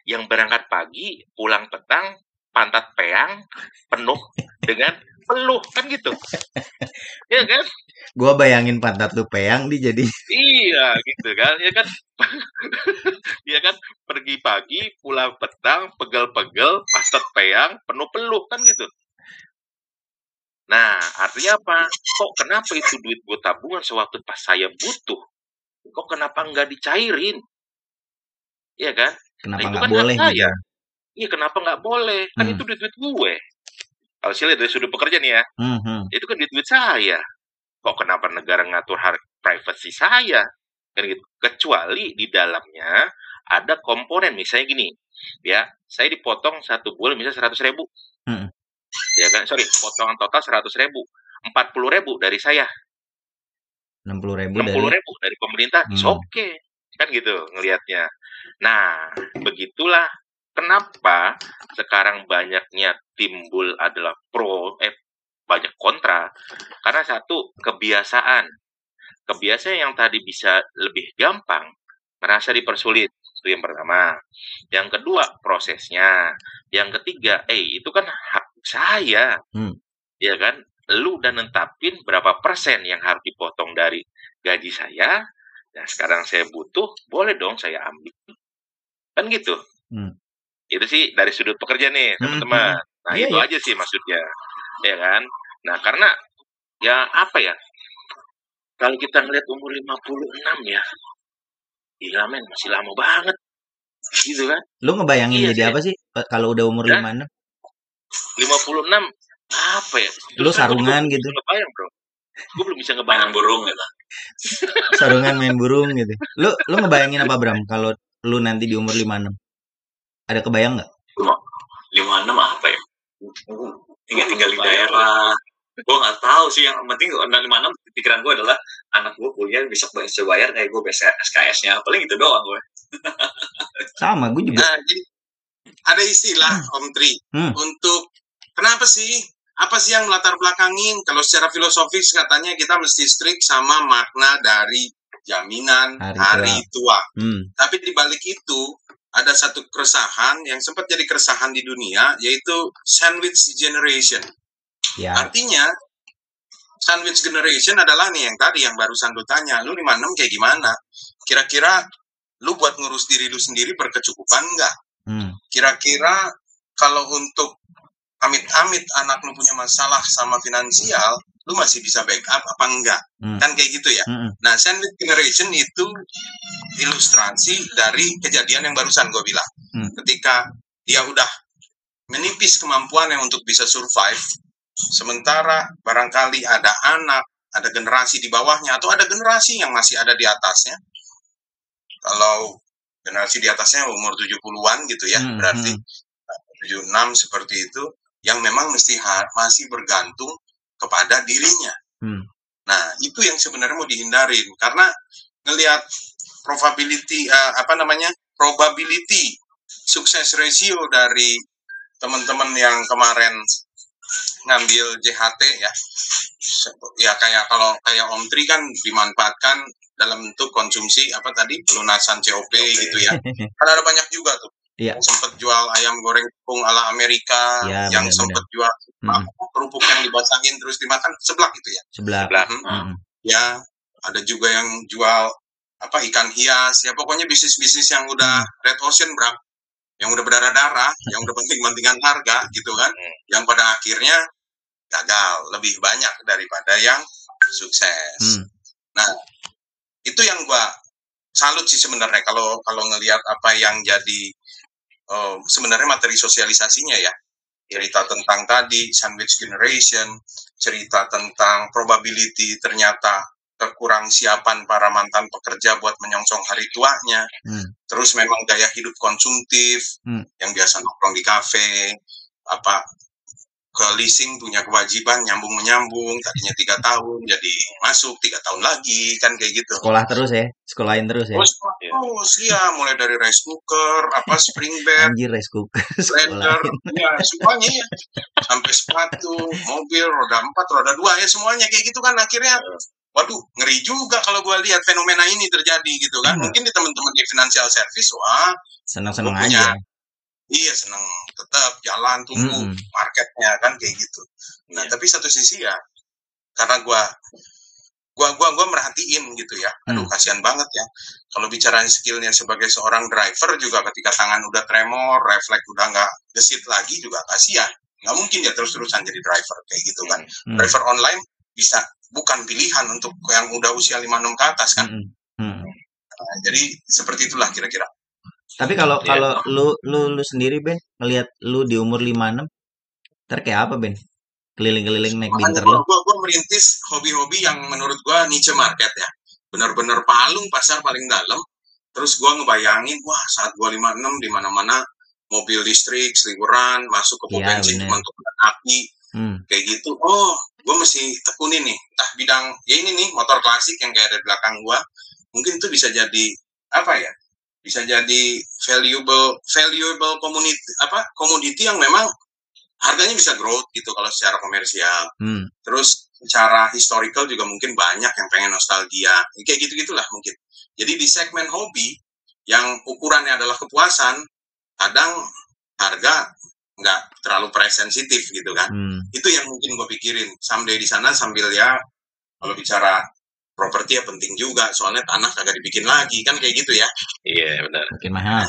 yang berangkat pagi pulang petang pantat peang penuh dengan peluh kan gitu. Ya kan? Gua bayangin pantat lu peang di jadi. Iya gitu kan ya kan? Ya kan? Pergi pagi pulang petang pegel-pegel pantat peang penuh peluh kan gitu. Nah artinya apa? Kok kenapa itu duit gue tabungan sewaktu pas saya butuh? Kok kenapa nggak dicairin? Iya kan? Kenapa Nah, itu nggak kan boleh saya. gitu. Iya kenapa nggak boleh? Kan Hmm. itu duit duit gue lihat dari sudut pekerja nih ya. Hmm, hmm. itu kan duit duit saya. Kok kenapa negara ngatur hak privasi saya? Kan gitu. Kecuali di dalamnya ada komponen. Misalnya gini ya saya dipotong satu bulan misalnya seratus ribu. Hmm. ya kan? Sorry potongan total seratus ribu. empat puluh ribu dari saya. enam puluh ribu enam puluh ribu dari pemerintah. Hmm. oke kan gitu ngelihatnya. Nah begitulah kenapa sekarang banyaknya timbul adalah pro eh banyak kontra? Karena satu kebiasaan. Kebiasaan yang tadi bisa lebih gampang merasa dipersulit. Itu yang pertama. Yang kedua prosesnya. Yang ketiga eh itu kan hak saya. Hmm. ya kan? Lu udah nentapin berapa persen yang harus dipotong dari gaji saya? Nah sekarang saya butuh boleh dong saya ambil. Kan gitu. Hmm. Itu sih dari sudut pekerja nih Hmm, teman-teman nah Iya, itu iya. aja sih maksudnya ya kan nah karena ya apa ya kalau kita ngeliat umur 56 ya gila men masih lama banget gitu kan Lu ngebayangin Iya jadi sih. apa sih kalau udah umur Hah? 56? 56 apa ya Lu gua sarungan belum gitu. bisa ngebayang bro gue belum bisa ngebayang burung gitu Sarungan main burung gitu. Lu lu ngebayangin apa Bram kalau lu nanti di umur 56? Ada kebayang nggak? lima enam apa ya tinggal tinggal di daerah gue nggak tahu sih yang penting lima enam pikiran gue adalah anak gue kuliah besok bisa bayar kayak gue bisa SKS-nya paling itu doang gue Sama, gue juga. Nah, jadi ada istilah Om Tri Hmm. untuk kenapa sih? Apa sih yang melatar belakangin? Kalau secara filosofis katanya kita mesti strict sama makna dari jaminan Hari hari, tua. Hmm. Tapi di balik itu ada satu keresahan yang sempat jadi keresahan di dunia yaitu sandwich generation. Ya. Artinya sandwich generation adalah nih yang tadi yang barusan lu tanya, lu 56 kayak gimana? Kira-kira lu buat ngurus diri lu sendiri berkecukupan enggak? Hmm. Kira-kira kalau untuk amit-amit anak lu punya masalah sama finansial, lu masih bisa backup apa enggak? Hmm. Kan kayak gitu ya. Hmm. Nah, sandwich generation itu ilustrasi dari kejadian yang barusan gue bilang. Hmm. Ketika dia udah menipis kemampuannya untuk bisa survive, sementara barangkali ada anak, ada generasi di bawahnya, atau ada generasi yang masih ada di atasnya. Kalau generasi di atasnya umur 70-an gitu ya, Hmm, berarti hmm. 76 seperti itu, yang memang mesti masih bergantung kepada dirinya. Hmm. Nah, itu yang sebenarnya mau dihindarin karena ngelihat probability uh, apa namanya? probability sukses ratio dari teman-teman yang kemarin ngambil JHT ya. Ya kayak kalau kayak Om Tri kan dimanfaatkan dalam bentuk konsumsi apa tadi pelunasan COP gitu ya. Karena ada banyak juga tuh. Iya. Yang sempat jual ayam goreng tepung ala Amerika, Ya, yang sempat jual kerupuk yang dibasahin terus dimakan seblak itu ya. Sebelah. Sebelah. Mhm. Mm-mm. Ya, ada juga yang jual apa ikan hias ya pokoknya bisnis-bisnis yang udah red ocean bro yang udah berdarah-darah yang udah penting-pentingan harga gitu kan Hmm. yang pada akhirnya gagal lebih banyak daripada yang sukses Hmm. nah itu yang gua salut sih sebenarnya kalau kalau ngelihat apa yang jadi eh, sebenarnya materi sosialisasinya ya cerita tentang tadi sandwich generation cerita tentang probability ternyata kekurang siapan para mantan pekerja buat menyongsong hari tuanya Hmm. terus memang gaya hidup konsumtif Hmm. yang biasa nongkrong di kafe apa ke leasing punya kewajiban nyambung menyambung tadinya tiga tahun jadi masuk tiga tahun lagi kan kayak gitu Sekolah terus ya. Sekolahin terus ya. terus Iya. terus ya mulai dari rice cooker apa spring bed Anjir rice cooker. blender ya semuanya ya sampai sepatu mobil roda empat roda dua ya semuanya kayak gitu kan akhirnya waduh ngeri juga kalau gua lihat fenomena ini terjadi gitu kan Hmm. mungkin di teman-teman di financial service wah Seneng-seneng Gua punya aja. iya seneng tetap jalan tunggu Mm-mm. marketnya kan kayak gitu nah Iya. tapi satu sisi ya karena gua gua gua gua merhatiin gitu ya aduh Hmm. kasihan banget ya kalau bicara skillnya sebagai seorang driver juga ketika tangan udah tremor refleks udah nggak gesit lagi juga kasihan nggak mungkin dia terus-terusan jadi driver kayak gitu kan Hmm. driver online bisa bukan pilihan untuk yang udah usia 56 ke atas kan Mm-mm. Mm. Nah, jadi seperti itulah kira-kira Tapi kalau Iya. kalau lu lu lu sendiri Ben ngelihat lu di umur 56 ntar kayak apa Ben? Keliling-keliling naik makanya lu. gua, gua merintis hobi-hobi yang menurut gua niche market ya benar-benar palung pasar paling dalam terus gua ngebayangin wah saat gua 56 di mana-mana mobil listrik seliweran masuk ke pom Iya, bener. cuma untuk api Hmm. kayak gitu oh gue mesti tekunin nih entah bidang ya ini nih motor klasik yang kayak ada di belakang gua mungkin itu bisa jadi apa ya bisa jadi valuable valuable community apa komoditi yang memang harganya bisa growth gitu kalau secara komersial Hmm. terus secara historical juga mungkin banyak yang pengen nostalgia kayak gitu gitulah mungkin jadi di segmen hobi yang ukurannya adalah kepuasan kadang harga nggak terlalu price sensitif gitu kan Hmm. itu yang mungkin gue pikirin someday di sana sambil ya kalau bicara properti ya penting juga soalnya tanah kagak dibikin lagi kan kayak gitu ya Iya benar. Makin mahal.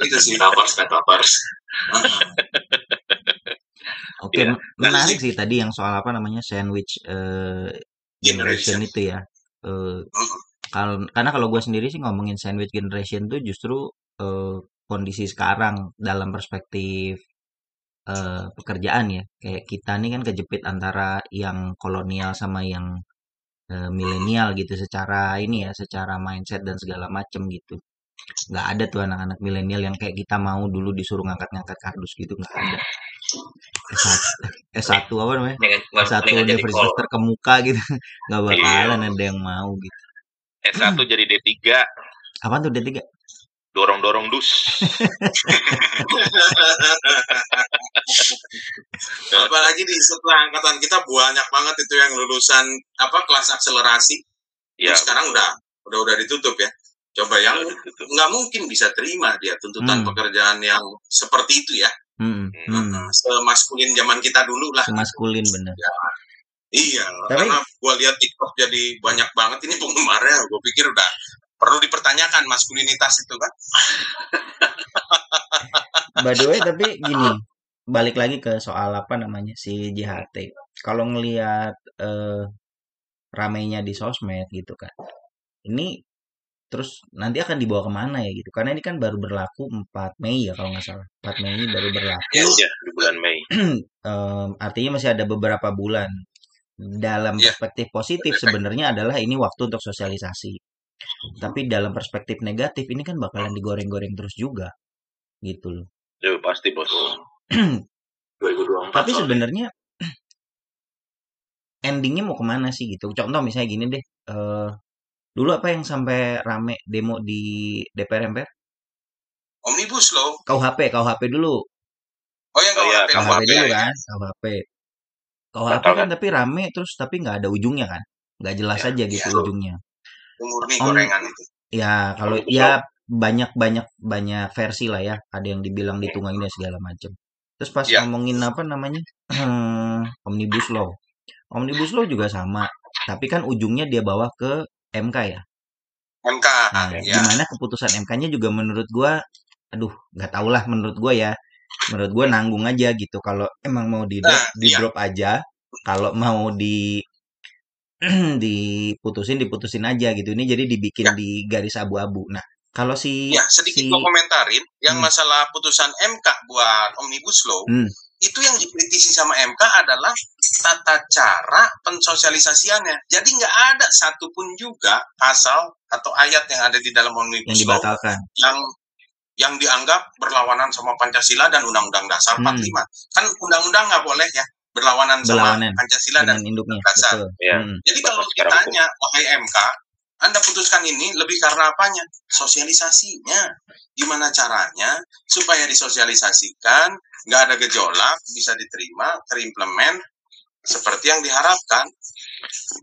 itu sih Metaverse, metaverse. Oke, Iya. menarik sih tadi yang soal apa namanya sandwich eh, generation Generation. itu ya. Eh, Heeh. kalau karena kalau gue sendiri sih ngomongin sandwich generation tuh justru eh, kondisi sekarang dalam perspektif eh, pekerjaan ya. Kayak kita nih kan kejepit antara yang kolonial sama yang eh, milenial gitu secara ini ya, secara mindset dan segala macem gitu. Nggak ada tuh anak-anak milenial yang kayak kita mau dulu disuruh ngangkat-ngangkat kardus gitu nggak ada. S1, S1 apa namanya? Dengan, S1 dengan jadi universitas terkemuka gitu. Nggak bakalan Iya. ada yang mau gitu. S1 jadi D3 Apa tuh D3? dorong-dorong dus. apalagi di setelah angkatan kita banyak banget itu yang lulusan apa kelas akselerasi Ya, Terus sekarang udah udah udah ditutup ya coba yang nggak mungkin bisa terima dia tuntutan Hmm. pekerjaan yang seperti itu ya Hmm, Hmm. semaskulin zaman kita dulu lah Semaskulin bener. iya Tapi- karena gua lihat TikTok jadi banyak banget ini penggemarnya gue pikir udah perlu dipertanyakan maskulinitas itu kan By the way, tapi gini, balik lagi ke soal apa namanya si JHT. Kalau ngelihat eh, ramainya di sosmed gitu kan, ini terus nanti akan dibawa ke mana ya gitu? Karena ini kan baru berlaku 4 Mei ya kalau nggak salah. 4 Mei ini baru berlaku. Yes. Ya, di bulan Mei. Em, artinya masih ada beberapa bulan. Dalam Iya. perspektif positif sebenarnya adalah ini waktu untuk sosialisasi. Tapi dalam perspektif negatif ini kan bakalan digoreng-goreng terus juga, gitu loh. Ya, pasti bos. 2024 Tapi sebenarnya endingnya mau ke mana sih gitu. Contoh misalnya gini deh, eh dulu apa yang sampai rame demo di DPR MPR? Omnibus Law. KUHP, KUHP dulu. Oh yang Oh, iya, KUHP, KUHP dulu ya. kan, KUHP. KUHP Batal kan tapi rame terus tapi nggak ada ujungnya kan, nggak jelas Ya, aja gitu iya. ujungnya. Murni Om- gorengan itu. Ya kalau Omnibus ya banyak banyak banyak versi lah ya, ada yang dibilang Hmm. ditunggangin dan segala macam. Terus pas Ya. ngomongin apa namanya omnibus law, omnibus law juga sama, tapi kan ujungnya dia bawa ke MK ya. MK. Nah, ya. gimana keputusan MK-nya juga menurut gua, aduh, nggak tau lah menurut gua ya. Menurut gua nanggung aja gitu. Kalau emang mau di drop, Nah, di iya. drop aja. Kalau mau di diputusin, diputusin aja gitu. Ini jadi dibikin Ya. di garis abu-abu. Nah, kalau si Ya, sedikit si komentarin yang Hmm. masalah putusan MK buat Omnibus Law, Hmm. Itu yang dikritisi sama MK adalah tata cara pensosialisasiannya. Jadi nggak ada satupun juga pasal atau ayat yang ada di dalam yang Omnibus Law dibatalkan. yang yang dianggap berlawanan sama Pancasila dan Undang-Undang Dasar Hmm. 45. Kan undang-undang nggak boleh ya berlawanan sama Berlawanan Pancasila dan induknya, dasar. betul. Ya. Hmm. Jadi kalau ditanya, wahai MK, Anda putuskan ini lebih karena apanya? Sosialisasinya. Gimana caranya supaya disosialisasikan, nggak ada gejolak, bisa diterima, terimplement, seperti yang diharapkan.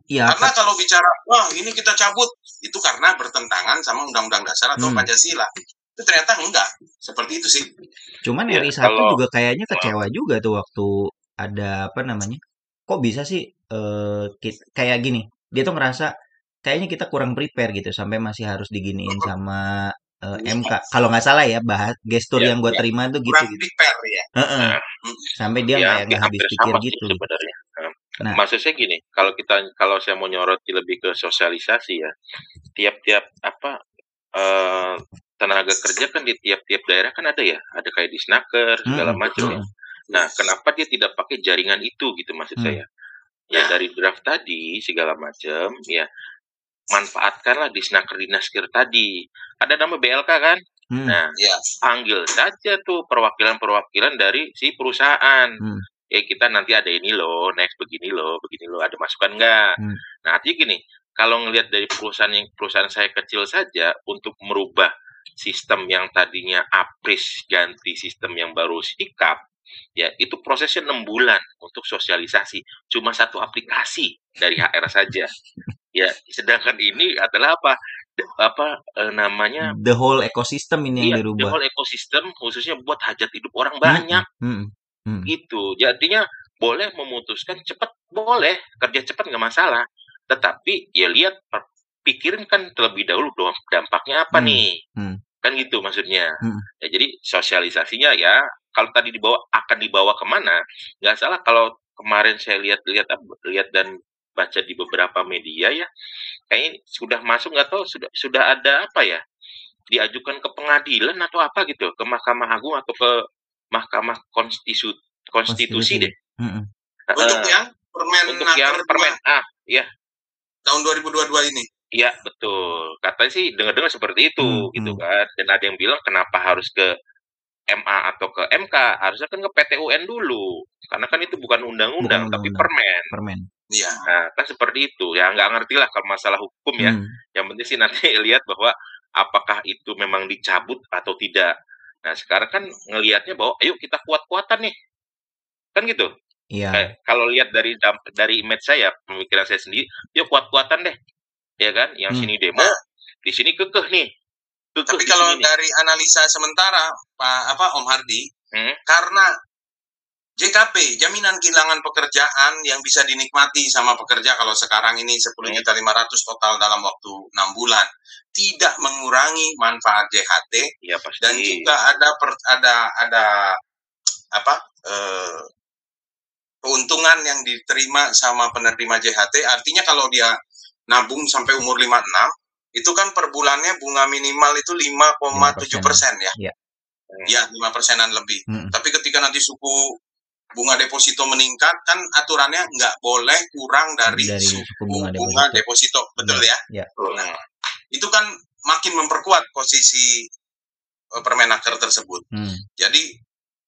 Iya, Karena kalau bicara, wah ini kita cabut, itu karena bertentangan sama Undang-Undang Dasar atau Hmm. Pancasila. Itu ternyata enggak. Seperti itu sih. Cuman Ya, RI 1 kalau- juga kayaknya kecewa juga tuh waktu ada apa namanya? Kok bisa sih eh kit- kayak gini? Dia tuh ngerasa kayaknya kita kurang prepare gitu sampai masih harus diginiin sama eh, MK. Kalau nggak salah ya, bahas gestur Ya, yang gue ya. terima tuh gitu Kurang gitu. prepare ya. Heeh. Nah, Sampai dia ya, kayak hampir nggak habis pikir gitu. sebenarnya. Nah, Nah. Maksud saya gini, kalau kita kalau saya mau nyoroti lebih ke sosialisasi ya, tiap-tiap apa eh, tenaga kerja kan di tiap-tiap daerah kan ada ya, ada kayak di snaker segala Mm-mm, macam ya. mm-mm. Nah, kenapa dia tidak pakai jaringan itu gitu maksud Hmm. saya? Ya dari draft tadi segala macam ya manfaatkanlah di snaker di naskir tadi. Ada nama BLK kan? Hmm. Nah, Ya. panggil saja tuh perwakilan-perwakilan dari si perusahaan. Hmm. Eh kita nanti ada ini loh, next begini loh, begini loh, ada masukan nggak? Hmm. Nah, artinya gini, kalau ngelihat dari perusahaan yang perusahaan saya kecil saja untuk merubah sistem yang tadinya apris ganti sistem yang baru sikap, ya itu prosesnya enam bulan untuk sosialisasi, cuma satu aplikasi dari HR saja. Ya, sedangkan ini adalah apa? Apa eh, namanya? The whole ecosystem ini yang the dirubah. whole ekosistem khususnya buat hajat hidup orang banyak Hmm. Hmm. gitu. Jadinya boleh memutuskan cepat, boleh kerja cepat nggak masalah. Tetapi ya lihat pikirin kan terlebih dahulu dampaknya apa Hmm. nih, Hmm. kan gitu maksudnya. Hmm. Ya, jadi sosialisasinya ya kalau tadi dibawa akan dibawa ke mana nggak salah kalau kemarin saya lihat-lihat lihat dan baca di beberapa media ya kayaknya sudah masuk nggak tahu sudah sudah ada apa ya diajukan ke pengadilan atau apa gitu ke Mahkamah Agung atau ke Mahkamah Konstitu Konstitusi deh Hmm. Untuk yang permen untuk yang permen A ya tahun 2022 ini. Iya betul. Katanya sih dengar-dengar seperti itu Hmm, gitu kan. Dan ada yang bilang kenapa harus ke MA atau ke MK? Harusnya kan ke PT UN dulu. Karena kan itu bukan undang-undang Bukan tapi undang-undang. permen. Permen. Iya. Nah, kan seperti itu. Ya nggak ngerti lah kalau masalah hukum ya. Hmm. Yang penting sih nanti lihat bahwa apakah itu memang dicabut atau tidak. Nah, sekarang kan ngelihatnya bahwa ayo kita kuat-kuatan nih. Kan gitu. Iya. Kayak kalau lihat dari dari image saya, pemikiran saya sendiri, yuk kuat-kuatan deh. Ya kan? Yang Hmm. sini demo, di sini kekeh nih. Kekeh Tapi kalau sini nih. dari analisa sementara Pak apa Om Hardi, Hmm. karena JKP jaminan kehilangan pekerjaan yang bisa dinikmati sama pekerja kalau sekarang ini 10 Hmm. juta 500 total dalam waktu 6 bulan tidak mengurangi manfaat JHT Ya pasti. dan juga ada per- ada ada apa eh, keuntungan yang diterima sama penerima JHT artinya kalau dia nabung sampai umur 56 itu kan per bulannya bunga minimal itu 5,7 persen ya ya 5 persenan lebih Hmm. tapi ketika nanti suku bunga deposito meningkat kan aturannya nggak boleh kurang dari, Dari suku bunga bunga, deposito. deposito betul ya Ya. Hmm. itu kan makin memperkuat posisi eh, permenaker tersebut Hmm. jadi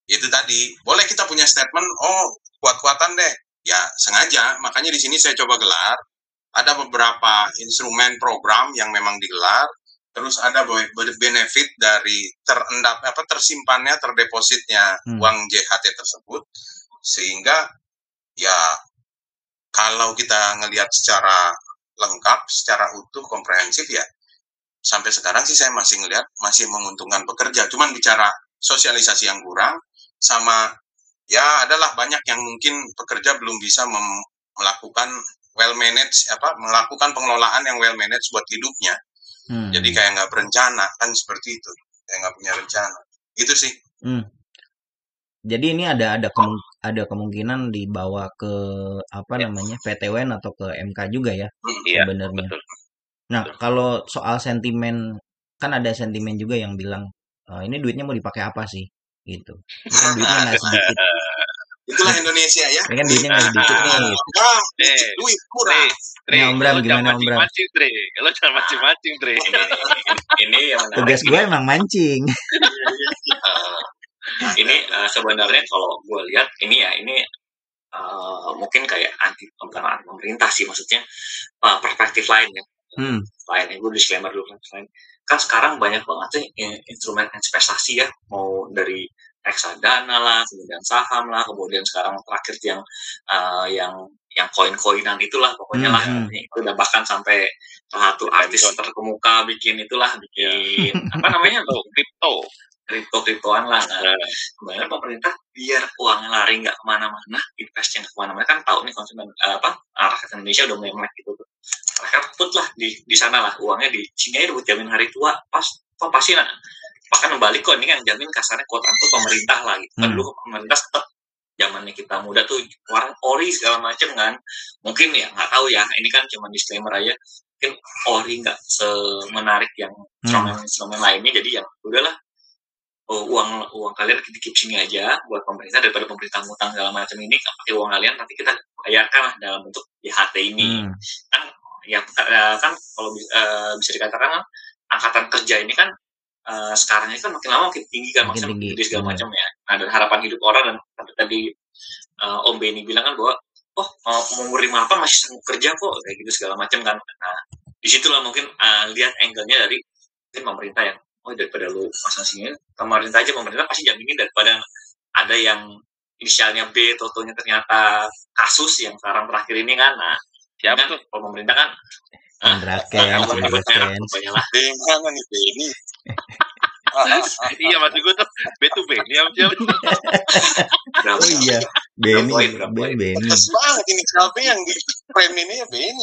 itu tadi boleh kita punya statement oh kuat-kuatan deh ya sengaja makanya di sini saya coba gelar ada beberapa instrumen program yang memang digelar terus ada be- be- benefit dari terendap apa tersimpannya terdepositnya Hmm. uang JHT tersebut sehingga ya kalau kita ngelihat secara lengkap secara utuh komprehensif ya sampai sekarang sih saya masih ngelihat masih menguntungkan pekerja. Cuman bicara sosialisasi yang kurang sama ya adalah banyak yang mungkin pekerja belum bisa mem- melakukan well manage apa melakukan pengelolaan yang well manage buat hidupnya. Hmm. jadi kayak nggak berencana kan seperti itu. Kayak nggak punya rencana. Itu sih. Jadi ini ada ada kemung- ada kemungkinan dibawa ke apa namanya PTWN atau ke MK juga ya Iya, sebenarnya. betul. Nah, kalau soal sentimen kan ada sentimen juga yang bilang "Eh, ini duitnya mau dipakai apa sih gitu. Kan duitnya nggak sedikit. itulah Indonesia ya Ini kan duitnya nggak sedikit nih. nah, Eh, duit kurang Nah, Om Bram, gimana, Om Bram? mancing-mancing, Dre. Lo jangan mancing-mancing, Dre. ini, ini yang menarik. Tugas gue emang mancing. Ini eh, sebenarnya kalau gue lihat ini ya ini eh, mungkin kayak anti anti pemerintah sih maksudnya eh, perspektif lain ya. Hmm. lain ya gue disclaimer dulu lain. Kan sekarang banyak banget sih in- instrumen investasi ya mau dari reksadana lah kemudian saham lah kemudian sekarang terakhir yang eh, yang yang koin-koinan itulah pokoknya lah. Hmm, itu udah bahkan sampai salah satu artis terkemuka bikin itulah bikin apa namanya Kripto, kripto. Kripto kriptoan lah nah, Nah, sebenarnya pemerintah biar uangnya lari nggak ke mana-mana investnya nggak ke mana-mana kan tahu nih konsumen eh, apa ah, rakyat Indonesia udah mulai melek gitu. Tuh mereka put lah di di sana lah uangnya di sini aja buat jamin hari tua pas kok pasti nah, bahkan balik kok ini kan jamin kasarnya kuota tuh pemerintah lah gitu. Kan Hmm. dulu pemerintah tetap zamannya kita muda tuh orang ori segala macem kan. Mungkin ya nggak tahu ya ini kan cuma disclaimer aja. Mungkin ori nggak semenarik yang Hmm. instrumen-instrumen lainnya jadi yang udahlah oh, uang uang kalian keep sini aja buat pemerintah daripada pemerintah ngutang segala macam ini. Pakai uang kalian nanti kita bayarkan lah dalam bentuk JHT ini. Hmm. kan ya eh, kan kalau eh, bisa dikatakan kan angkatan kerja ini kan eh, sekarang ini kan makin lama makin tinggi kan Makin makin tinggi, segala benar. macam ya. Nah dan harapan hidup orang dan tadi eh, Om Benny bilang kan bahwa oh mau umur 58 masih sanggup kerja kok kayak gitu segala macam kan. Nah di situlah mungkin eh, lihat angle-nya dari mungkin pemerintah yang oh daripada lu pasang sini pemerintah aja pemerintah pasti jaminin daripada ada yang inisialnya B totonya ternyata kasus yang sekarang terakhir ini kan nah siapa kan tuh? kalau pemerintah kan Hah? Indra Nggak Kents, mau Indra Benny. Iya, maksud gue tuh B to B. Ini apa siapa? Oh iya, Benny, poin, berapa Ben- poin? Benny. Pas banget ini Calvi yang di frame ini ya Benny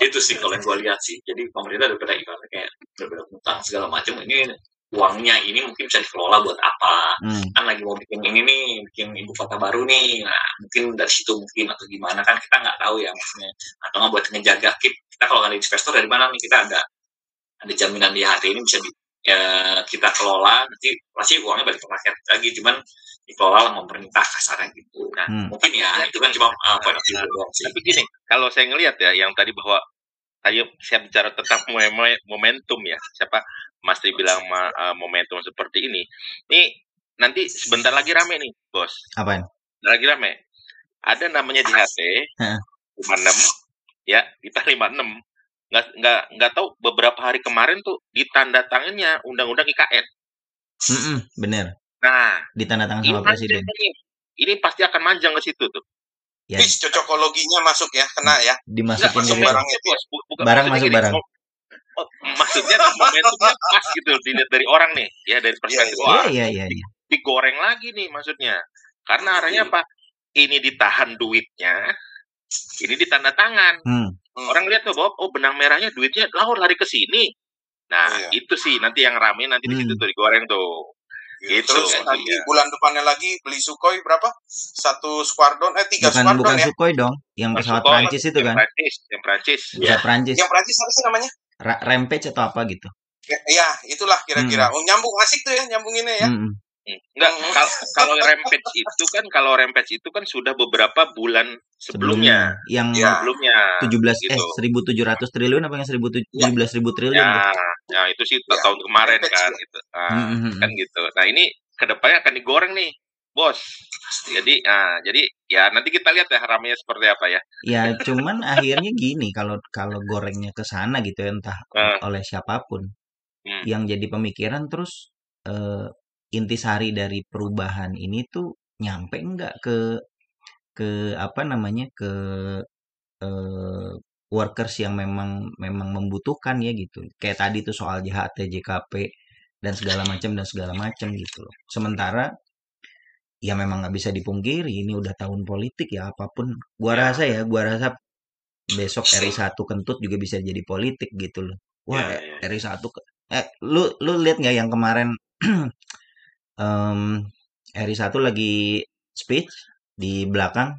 itu sih kalau yang gue lihat sih jadi pemerintah daripada ibaratnya kayak daripada utang segala macam ini uangnya ini mungkin bisa dikelola buat apa Hmm. kan lagi mau bikin ini nih bikin ibu kota baru nih nah mungkin dari situ mungkin atau gimana kan kita nggak tahu ya maksudnya atau nggak buat ngejaga kita, kita kalau nggak ada investor dari mana nih kita ada ada jaminan di HT ini bisa di, ya, kita kelola nanti pasti uangnya balik ke rakyat lagi cuman dikelola sama pemerintah kasarnya gitu nah Hmm. mungkin ya itu kan cuma uh, point of view doang sih Tapi gini, kalau saya ngelihat ya, yang tadi bahwa tadi saya bicara tentang momen- momentum ya, siapa Mas Tri bilang ma- eh, momentum seperti ini. Ini nanti sebentar lagi rame nih, bos. Apaan? Sebentar lagi rame. Ada namanya di HT Heeh. 56 ya, kita 56. Nggak, nggak, nggak tahu beberapa hari kemarin tuh ditanda tangannya undang-undang IKN. Mm-mm, bener. Nah, Ditandatangan ini sama presiden. manjang nih. Ini pasti akan manjang ke situ tuh. Ya, Bis cocokologinya masuk ya kena ya Enggak, dimasukin masuk barang itu. bukan Barang masuk gini, barang. oh, oh, maksudnya momentumnya pas gitu dilihat dari orang nih, ya dari perspektif Iya, wah Iya, iya, iya. digoreng lagi nih maksudnya. Karena arahnya apa? Ini ditahan duitnya, ini ditanda tangan. Hmm. Hmm. Orang lihat tuh bahwa oh benang merahnya duitnya lalu lari ke sini. Nah, Iya. itu sih nanti yang rame nanti di situ Hmm. tuh digoreng tuh. Gitu, Terus nanti bulan depannya lagi beli Sukhoi berapa? Satu Squadron, eh tiga Bukan Squadron bukan ya. Sukhoi dong, yang pesawat Sukhoi, Prancis itu Yang kan. Prancis, yang Prancis. Pesawat Prancis. Yang Prancis apa sih namanya? Ra- Rampage atau apa gitu. Ya, ya itulah kira-kira. Oh, nyambung asik tuh ya nyambunginnya ya. Mm-mm. Hmm. Enggak, Hmm. kalau kalau rampage itu kan kalau rampage itu kan sudah beberapa bulan sebelumnya. Sebelumnya yang Ya. Sebelumnya. 17 eh gitu. 1700 triliun apa yang 1700 ribu triliun Ya, tuh. ya itu sih Ya, tahun kemarin rampage kan ya. gitu. Nah, Mm-mm. kan gitu. Nah, ini ke depannya akan digoreng nih. bos. Jadi, ah, jadi ya nanti kita lihat ya ramenya seperti apa ya. Ya, cuman akhirnya gini kalau kalau gorengnya ke sana gitu ya entah Nah, oleh siapa pun hmm, yang jadi pemikiran terus eh, intisari dari perubahan ini tuh nyampe nggak ke ke apa namanya ke eh, workers yang memang memang membutuhkan ya gitu. Kayak tadi tuh soal JHT, JKP dan segala macam dan segala macam gitu loh. Sementara ya memang nggak bisa dipungkiri ini udah tahun politik ya apa pun. Gua ya, rasa ya, gua rasa besok RI 1 kentut juga bisa jadi politik gitu loh. Wah, ya, ya. RI 1 ke- eh lu lu lihat nggak yang kemarin em RI 1 lagi speech di belakang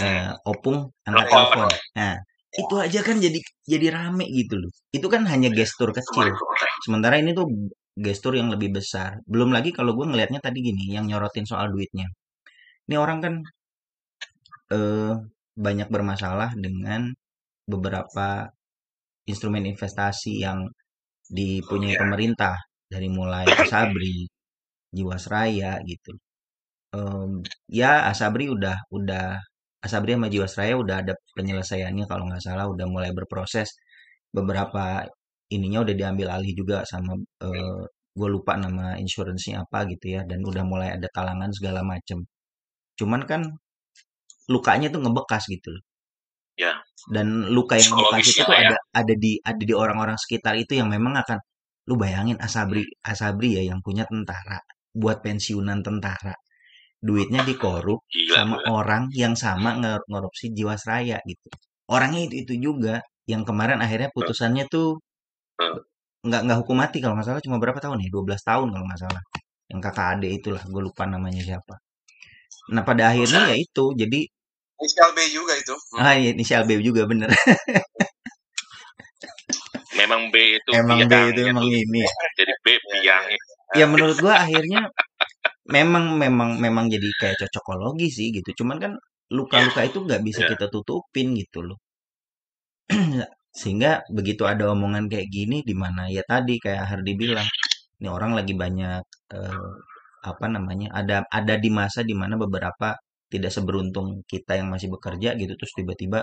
eh, opung angkat telepon. Nah, itu aja kan jadi jadi rame gitu loh. Itu kan hanya gestur kecil. Sementara ini tuh gestur yang lebih besar. Belum lagi kalau gue ngelihatnya tadi gini, yang nyorotin soal duitnya. Ini orang kan eh, banyak bermasalah dengan beberapa instrumen investasi yang dipunyai Ya. pemerintah dari mulai Asabri, Jiwasraya gitu. Em, ya Asabri udah udah Asabri sama Jiwasraya udah ada penyelesaiannya kalau nggak salah udah mulai berproses beberapa ininya udah diambil alih juga sama eh, gue lupa nama insuransinya apa gitu ya dan udah mulai ada talangan segala macem cuman kan lukanya tuh ngebekas gitu loh Ya. dan luka yang ngebekas itu tuh ya. ada ada di ada di orang-orang sekitar itu yang memang akan lu bayangin Asabri Asabri ya yang punya tentara buat pensiunan tentara duitnya dikorup Gila, sama gila. orang yang sama ngorupsi Jiwasraya gitu. Orangnya itu itu juga yang kemarin akhirnya putusannya tuh nggak nggak hukum mati kalau nggak salah cuma berapa tahun ya 12 tahun kalau nggak salah yang kakak adik itulah gue lupa namanya siapa nah pada akhirnya ya itu jadi Inisial B juga itu. Ah ya, inisial B juga bener Memang B itu emang B itu emang ini. Jadi B biangnya. Ya menurut gua akhirnya memang memang memang jadi kayak cocokologi sih gitu. Cuman kan luka-luka itu nggak bisa Ya. kita tutupin gitu loh. Sehingga begitu ada omongan kayak gini di mana ya tadi kayak Hardi bilang ini orang lagi banyak eh, apa namanya ada ada di masa di mana beberapa tidak seberuntung kita yang masih bekerja gitu. Terus tiba-tiba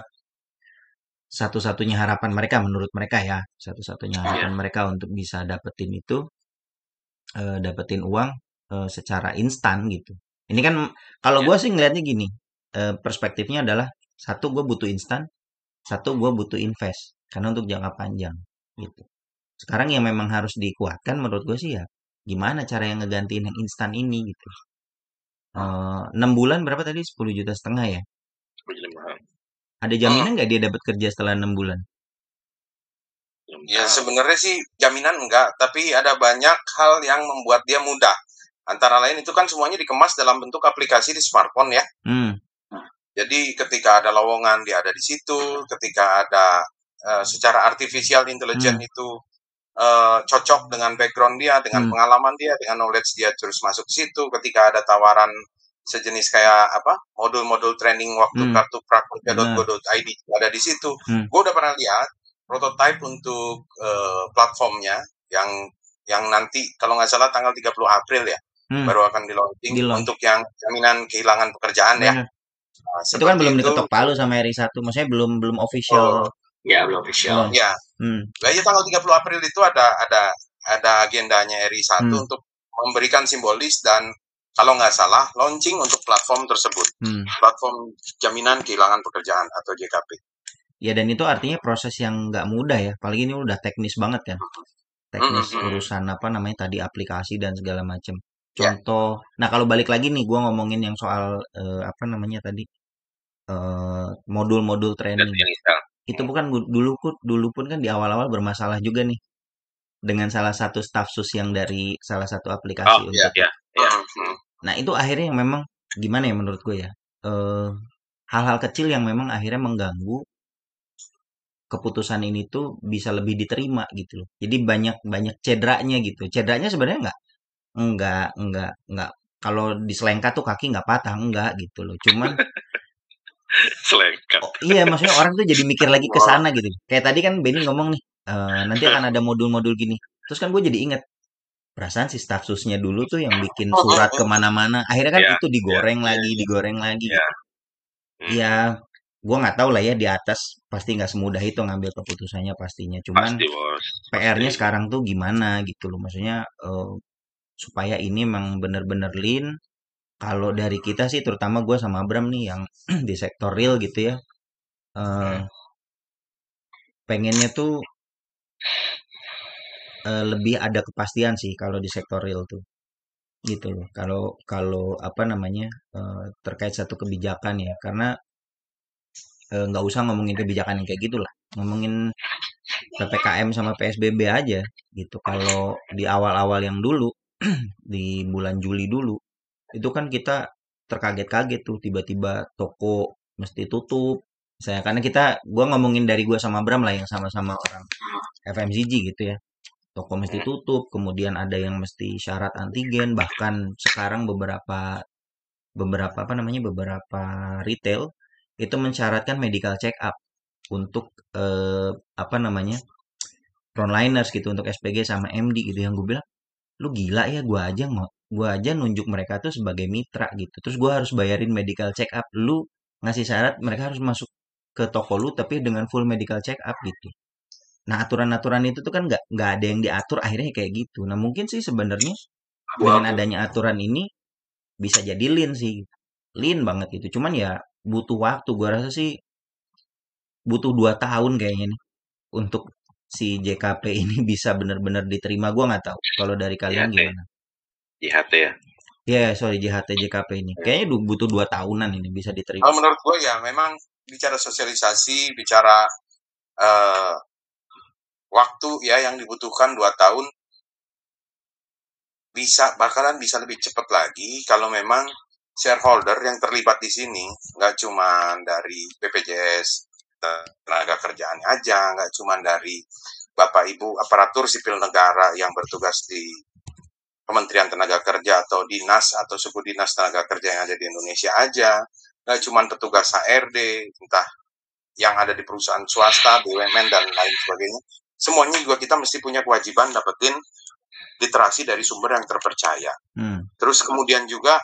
satu-satunya harapan mereka menurut mereka ya satu-satunya harapan mereka untuk bisa dapetin itu eh, dapetin uang eh, secara instan gitu. Ini kan kalau Ya. gue sih ngelihatnya gini eh, perspektifnya adalah satu gue butuh instan satu gue butuh invest karena untuk jangka panjang gitu. Sekarang yang memang harus dikuatkan menurut gue sih ya gimana cara yang ngegantiin yang instan ini gitu. Eh, enam bulan berapa tadi? 10 juta setengah ya? Ada jaminan nggak dia dapat kerja setelah enam bulan Ya sebenarnya sih jaminan enggak, tapi ada banyak hal yang membuat dia mudah. Antara lain itu kan semuanya dikemas dalam bentuk aplikasi di smartphone ya. hmm Jadi ketika ada lowongan dia ada di situ, ketika ada eh, secara artificial intelligence itu eh, cocok dengan background dia, dengan Hmm. pengalaman dia, dengan knowledge dia terus masuk situ. Ketika ada tawaran sejenis kayak apa modul-modul training waktu Hmm. kartu prakerja.go.id ada di situ. Hmm. Gue udah pernah lihat prototype untuk eh, platformnya yang yang nanti kalau nggak salah tanggal 30 April ya hmm. baru akan di launching Di-launch. untuk yang jaminan kehilangan pekerjaan ya. Bener. Nah, itu kan belum itu. diketok palu sama RI 1 maksudnya belum belum official Ya belum official. Oh. Ya, hmm. Lah ya tanggal 30 April itu ada ada ada agendanya RI 1 Hmm. untuk memberikan simbolis dan kalau nggak salah launching untuk platform tersebut, Hmm. platform jaminan kehilangan pekerjaan atau JKP. Ya dan itu artinya proses yang nggak mudah ya apalagi ini udah teknis banget kan teknis hmm, urusan apa namanya tadi aplikasi dan segala macam Ya. contoh nah kalau balik lagi nih gua ngomongin yang soal eh, apa namanya tadi eh, modul-modul training itu bukan gu- dulu pun dulu pun kan di awal-awal bermasalah juga nih dengan salah satu staff sus yang dari salah satu aplikasi Oh, untuk. Ya. Hmm, hmm. nah itu akhirnya yang memang gimana ya menurut gue ya eh, hal-hal kecil yang memang akhirnya mengganggu keputusan ini tuh bisa lebih diterima gitu loh jadi banyak banyak cederanya gitu cederanya sebenarnya nggak nggak nggak nggak kalau diselengkat tuh kaki nggak patah enggak gitu loh cuman Selengkat. Oh, iya, maksudnya orang tuh jadi mikir lagi ke sana gitu. Kayak tadi kan Benny ngomong nih, eh, nanti akan ada modul-modul gini. Terus kan gue jadi inget, perasaan si staff susnya dulu tuh yang bikin surat ke mana-mana akhirnya kan Ya, itu digoreng ya, lagi digoreng lagi Ya. Hmm. ya gua nggak tahu lah ya di atas pasti nggak semudah itu ngambil keputusannya pastinya. Cuman Pasti bos. PR-nya sekarang tuh gimana gitu loh. Maksudnya eh, supaya ini memang bener-bener lean. Kalau dari kita sih terutama gue sama Abram nih yang di sektor real gitu ya eh, pengennya tuh eh, lebih ada kepastian sih kalau di sektor real tuh. Gitu loh. Kalau kalau apa namanya eh, terkait satu kebijakan ya. Karena nggak usah ngomongin kebijakan yang kayak gitulah. Ngomongin ppkm sama psbb aja gitu. Kalau di awal-awal yang dulu di bulan Juli dulu itu kan kita terkaget-kaget tuh tiba-tiba toko mesti tutup. Saya karena kita gua ngomongin dari gua sama Bram lah yang sama-sama orang FMCG gitu ya. Toko mesti tutup kemudian ada yang mesti syarat antigen bahkan sekarang beberapa beberapa apa namanya beberapa retail itu mensyaratkan medical check up untuk eh, apa namanya frontliners gitu untuk SPG sama MD gitu. Yang gue bilang lu gila ya gua aja mau gua aja nunjuk mereka tuh sebagai mitra gitu. Terus gua harus bayarin medical check up. Lu ngasih syarat mereka harus masuk ke toko lu tapi dengan full medical check up gitu. Nah aturan-aturan itu tuh kan nggak nggak ada yang diatur akhirnya kayak gitu. Nah mungkin sih sebenarnya dengan adanya aturan ini bisa jadi lean sih. Lean banget itu cuman ya butuh waktu gua rasa sih butuh dua tahun kayaknya nih untuk si JKP ini bisa benar-benar diterima gua nggak tahu kalau dari kalian JHT. gimana IHT ya. Ya, sorry JHT JKP ini. Kayaknya du- butuh dua tahunan ini bisa diterima. Kalau menurut gue ya memang bicara sosialisasi, bicara eh, waktu ya yang dibutuhkan dua tahun bisa bakalan bisa lebih cepat lagi kalau memang shareholder yang terlibat di sini nggak cuma dari BPJS tenaga kerjaannya aja, nggak cuma dari Bapak Ibu aparatur sipil negara yang bertugas di Kementerian Tenaga Kerja atau dinas atau suku dinas tenaga kerja yang ada di Indonesia aja, nggak cuma petugas HRD, entah yang ada di perusahaan swasta, BUMN dan lain sebagainya. Semuanya juga kita mesti punya kewajiban dapetin literasi dari sumber yang terpercaya. Hmm. Terus kemudian juga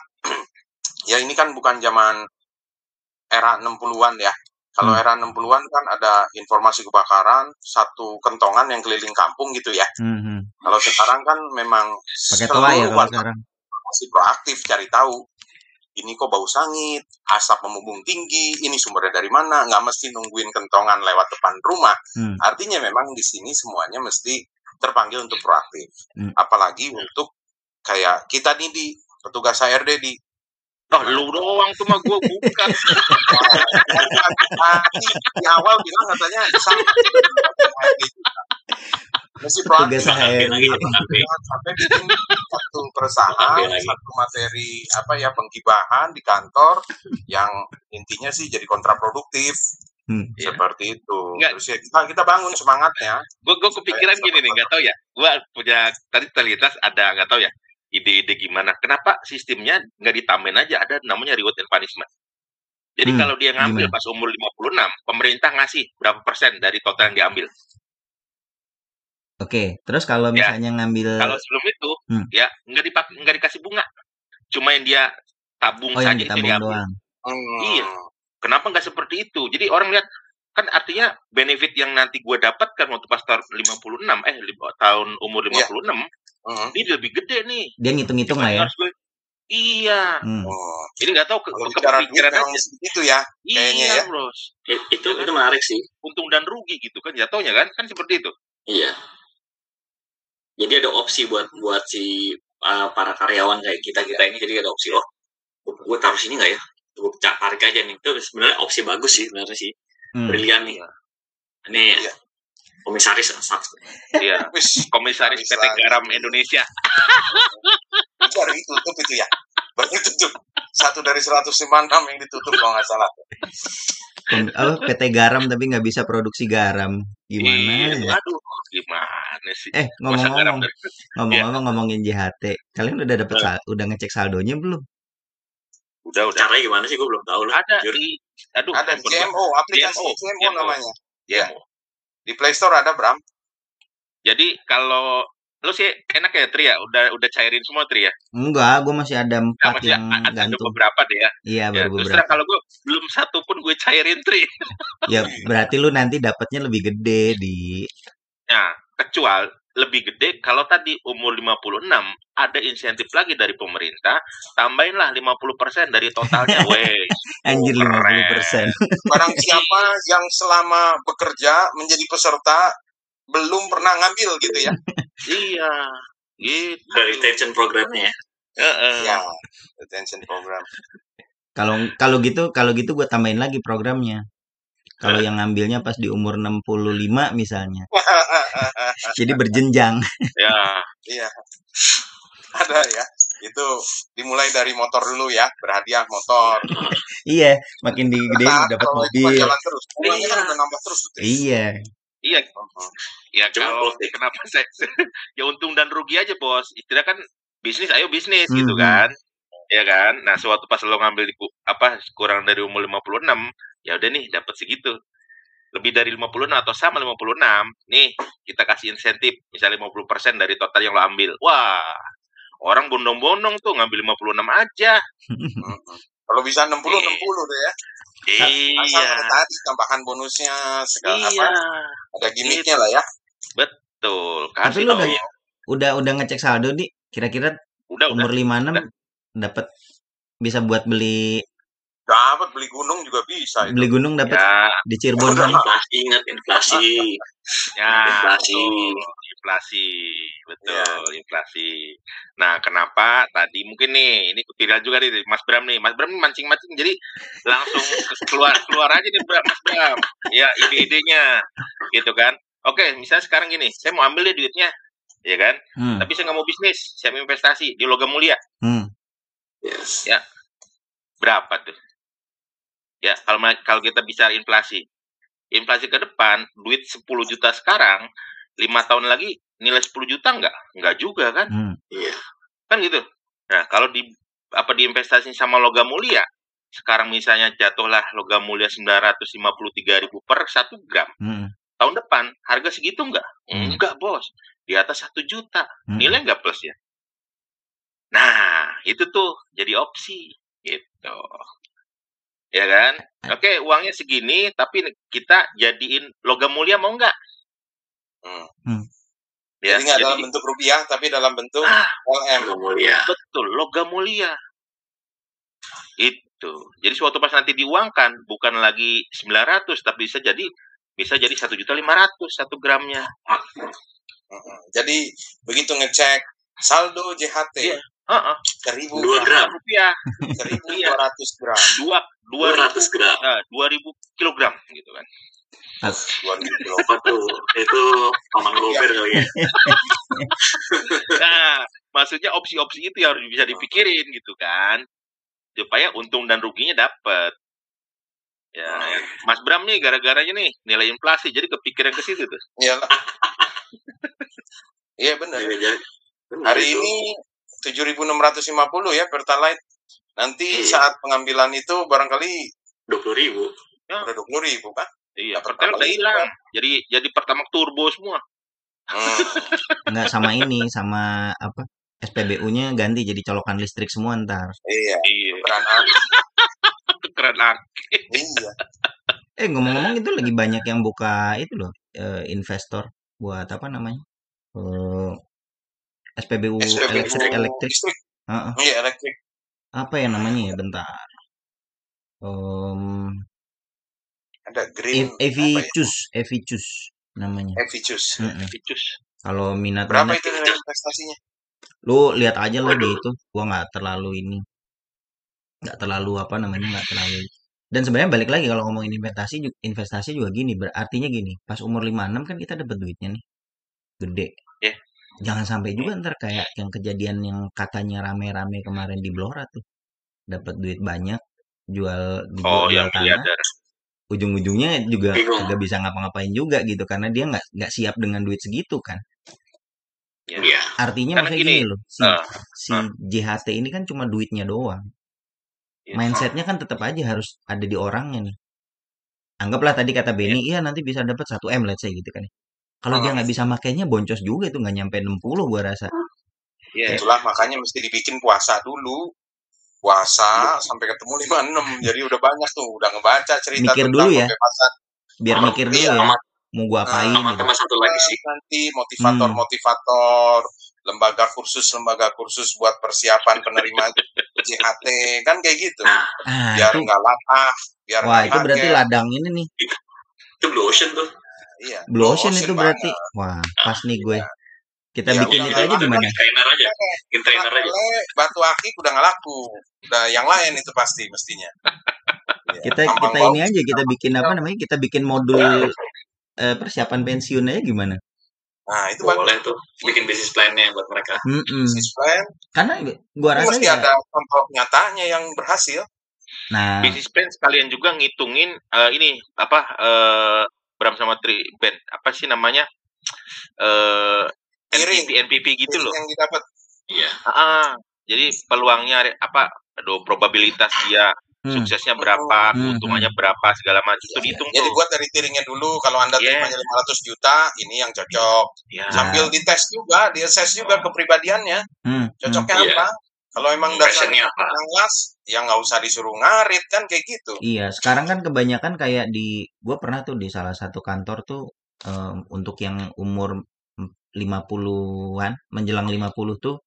ya ini kan bukan zaman era 60-an ya. Kalau Hmm. era 60-an kan ada informasi kebakaran, satu kentongan yang keliling kampung gitu ya. Hmm, hmm. Kalau sekarang kan memang Pakai ya seluruh warga sekarang. masih proaktif cari tahu. Ini kok bau sangit, asap membumbung tinggi, ini sumbernya dari mana? Nggak mesti nungguin kentongan lewat depan rumah. Hmm. Artinya memang di sini semuanya mesti terpanggil untuk proaktif. Hmm. Apalagi untuk kayak kita nih di petugas HRD di Oh, lu doang tuh mah gue bukan. Tadi di awal bilang katanya sama. Proaktif. Tugas HRD. lagi tapi Jangan sampai bikin satu perusahaan, satu materi apa ya penggibahan di kantor yang intinya sih jadi kontraproduktif Hmm. Iya. seperti itu. Enggak. Terus ya kita kita bangun semangatnya. Gue gue kepikiran gini nih, nggak tahu ya. Gue punya tadi terlintas ada nggak tahu ya ide-ide gimana. Kenapa sistemnya nggak ditambahin aja ada namanya reward and punishment. Jadi Hmm, kalau dia ngambil gimana? pas umur 56, pemerintah ngasih berapa persen dari total yang diambil. Oke, terus kalau Ya. misalnya ngambil Kalau sebelum itu, Hmm. ya nggak dipak nggak dikasih bunga, cuma yang dia tabung oh yang saja itu ditabung diambil. doang. Hmm. Iya. Kenapa nggak seperti itu? Jadi orang lihat kan artinya benefit yang nanti gue dapatkan waktu pas tahun 56 eh lima- tahun umur Iya. 56 Hmm. ini lebih gede nih. Dia ngitung-ngitung lah ya. Harus gue- Iya. Hmm. Oh. Ini nggak tahu ke, duit kepikiran aja. gitu ya. kayaknya Iya, ya. bros. i- itu itu menarik sih. Untung dan rugi gitu kan jatuhnya kan kan seperti itu. Iya. Jadi ada opsi buat buat si uh, para karyawan kayak kita kita ini jadi ada opsi oh gue taruh sini nggak ya gue tarik aja nih itu sebenarnya opsi bagus sih sebenarnya sih Hmm. brilian nih ini Iya. komisaris satu Iya. Wis, Komisaris PT Komisaris. Garam Indonesia. itu baru ditutup itu ya. Baru ditutup. Satu dari 156 yang ditutup kalau nggak salah. Apa, PT Garam tapi nggak bisa produksi garam. Gimana Iya, ya? Aduh, gimana sih? Eh, ngomong-ngomong, ngomong-ngomong ngomongin JHT. Kalian udah dapet sal- udah ngecek saldonya belum? udah udah caranya gimana sih gue belum tahu lah ada Jujur. Di aduh Ada. GMO, aplikasi GMO, GMO namanya. GMO. Di Play Store ada, Bram. Jadi kalau Lu sih enak ya Tri ya? Udah udah cairin semua Tri ya? Enggak, gue masih ada Nah, empat masih yang ada gantung. beberapa deh ya. Iya, Ya, baru terus beberapa. terang kalau gue belum satu pun gue cairin Tri. Ya, berarti lu nanti dapatnya lebih gede di Nah, kecuali lebih gede kalau tadi umur 56 ada insentif lagi dari pemerintah tambahinlah 50% dari totalnya weh anjir keren. 50%. Barang siapa yang selama bekerja menjadi peserta belum pernah ngambil gitu ya. iya gitu Dari retention programnya ya. Heeh. Ya, retention program. Kalau kalau gitu kalau gitu gue tambahin lagi programnya. Kalau yang ngambilnya pas di umur 65 misalnya. Jadi berjenjang. ya Iya. Ada ya. Itu dimulai dari motor dulu ya, berhadiah motor. iya, makin digedein Nah, dapat kan mobil. jalan terus. Kan Iya. udah nambah terus. tuh. Iya. iya ya Cuma kalau politik. kenapa saya ya untung dan rugi aja bos istilah kan bisnis ayo bisnis Hmm, gitu hmm. kan ya kan nah sewaktu pas lo ngambil di apa kurang dari umur 56 ya udah nih dapat segitu lebih dari 56 atau sama 56 nih kita kasih insentif misalnya 50% dari total yang lo ambil wah orang bondong-bondong tuh ngambil 56 aja. Kalau bisa 60 Iya. 60 deh ya. Asal iya ada tadi tambahan bonusnya segala iya apa ada gimmicknya lah ya. betul Tapi kasih lu dong udah udah udah ngecek saldo di kira-kira udah udah umur 56 udah. dapat bisa buat beli Dapat beli gunung juga bisa itu. beli gunung dapat ya di Cirebon sana. Inflasi ingat inflasi. Ya, Inflasi. betul. inflasi, betul, Iya. inflasi. Nah, kenapa tadi mungkin nih, ini kepilihan juga nih Mas Bram nih. Mas Bram nih mancing-mancing, jadi langsung ke- keluar keluar aja nih Bram, Mas Bram. Ya, ide-idenya, gitu kan. Oke, misalnya sekarang gini, saya mau ambil deh duitnya, ya kan? Hmm. Tapi saya nggak mau bisnis, saya mau investasi di logam mulia. Hmm. Yes. Berapa tuh? Ya, kalau kalau kita bicara inflasi, inflasi ke depan, duit 10 juta sekarang, lima tahun lagi nilai 10 juta enggak? Enggak juga kan? Hmm. Iya. Kan gitu. Nah, kalau di apa diinvestasi sama logam mulia, sekarang misalnya jatuhlah logam mulia 953.000 per 1 gram. Hmm. Tahun depan harga segitu enggak? Hmm. Enggak, Bos. Di atas 1 juta. Hmm. Nilai enggak plus ya? Nah, itu tuh jadi opsi gitu. Ya kan? Oke, uangnya segini tapi kita jadiin logam mulia mau enggak? Hmm. Hmm. Ya, Jadi nggak dalam bentuk rupiah tapi dalam bentuk ah, LM. Yang mulia. betul logam mulia. Itu. Jadi suatu pas nanti diuangkan bukan lagi 900 tapi bisa jadi bisa jadi satu juta lima ratus satu gramnya. Mhm. Jadi begitu ngecek saldo JHT Iya. Seribu Dua gram. rupiah seribu Iya. dua ratus gram dua dua ribu 200 gram. ah, dua ribu kilogram gitu kan. dua ribu kilo. Apa tuh? Itu paman gober kali ya. Nah, maksudnya opsi-opsi itu yang harus bisa dipikirin gitu kan. Supaya untung dan ruginya dapet. Ya, Mas Bram nih gara-garanya nih nilai inflasi jadi kepikiran ke situ tuh. Iya. Iya benar. Iya, jadi. Hari Itu. ini 7.650 ya Pertalite. Nanti Iya. saat pengambilan itu barangkali dua puluh ribu. udah 20 ribu kan? Iya, pertama udah hilang. Jadi jadi pertama turbo semua. Hmm. Enggak sama ini sama apa? SPBU-nya ganti jadi colokan listrik semua ntar. Iya. Iya, Beranak. keren ah. Iya. Eh ngomong-ngomong itu lagi banyak yang buka itu loh eh, investor buat apa namanya? Eh, SPBU, SPBU elektrik elektrik. Heeh. Iya elektrik. Apa ya namanya ya? Bentar. Em, Ada green. E- apa ya? Evicus, Evicus namanya. Evicus. Mm-mm. Vicus. Kalau minat Berapa minat itu investasinya? lu lihat aja lah di itu. Gua nggak terlalu ini, nggak terlalu apa namanya nggak terlalu. Dan sebenarnya balik lagi kalau ngomongin investasi, investasi juga gini. Berartinya gini, pas umur 56 kan kita dapat duitnya nih, gede. Jangan sampai juga ntar kayak yang kejadian yang katanya rame-rame kemarin di Blora tuh, dapat duit banyak, jual Oh, dijual yang tanah, ujung-ujungnya juga nggak bisa ngapa-ngapain juga gitu karena dia nggak nggak siap dengan duit segitu kan. Ya. Iya. Artinya Karena maksudnya gini, gini loh, si eh, si JHT ini kan cuma duitnya doang. Iya. Mindsetnya kan tetap aja harus ada di orangnya nih. Anggaplah tadi kata Benny, iya nanti bisa dapat 1 M let's say gitu kan. Kalau dia Hmm. nggak bisa makainya boncos juga itu nggak nyampe 60 gua rasa Iya. Itulah makanya mesti dibikin puasa dulu. Puasa sampai ketemu 56. Jadi udah banyak tuh, udah ngebaca cerita Mikir tentang dulu ya. biar Oh, mikir dulu iya, ya sama mau gua apain sama gitu satu lagi sih nanti motivator-motivator, lembaga kursus lembaga kursus buat persiapan penerima JHT kan kayak gitu. nah ah Biar nggak latah, biar wah itu berarti ladang ini nih itu blue ocean tuh Iya. blue ocean itu berarti banget. wah pas nih gue kita Iya, bikin itu aja gimana bikin trainer aja bikin trainer aja batu akik udah nggak laku. Udah yang lain itu pasti mestinya. Iya, kita tambang kita ini aja kita bikin apa namanya kita bikin modul eh, persiapan pensiun aja gimana Nah, itu bagus. boleh tuh bikin bisnis plan-nya buat mereka Mm-mm. Bisnis plan, karena gua rasa mesti ya ada contoh nyatanya yang berhasil. nah Bisnis plan sekalian juga ngitungin eh, ini apa eh Bram sama Tri band apa sih namanya eh Iring. NPP NPP gitu loh. Yang didapat. iya Ah, jadi peluangnya apa? Aduh, probabilitas dia hmm, suksesnya berapa, Hmm, keuntungannya berapa, segala macam itu dihitung Jadi tuh. buat dari tiringnya dulu, kalau Anda Iya. terimanya 500 juta, ini yang cocok. Ya. Sambil dites juga, diassess juga kepribadiannya. hmm, hmm. Cocoknya Iya. apa? Kalau emang dasarnya kelas, ya nggak usah disuruh ngarit kan kayak gitu. Iya, sekarang kan kebanyakan kayak di gue pernah tuh di salah satu kantor tuh em, untuk yang umur 50-an, menjelang 50 tuh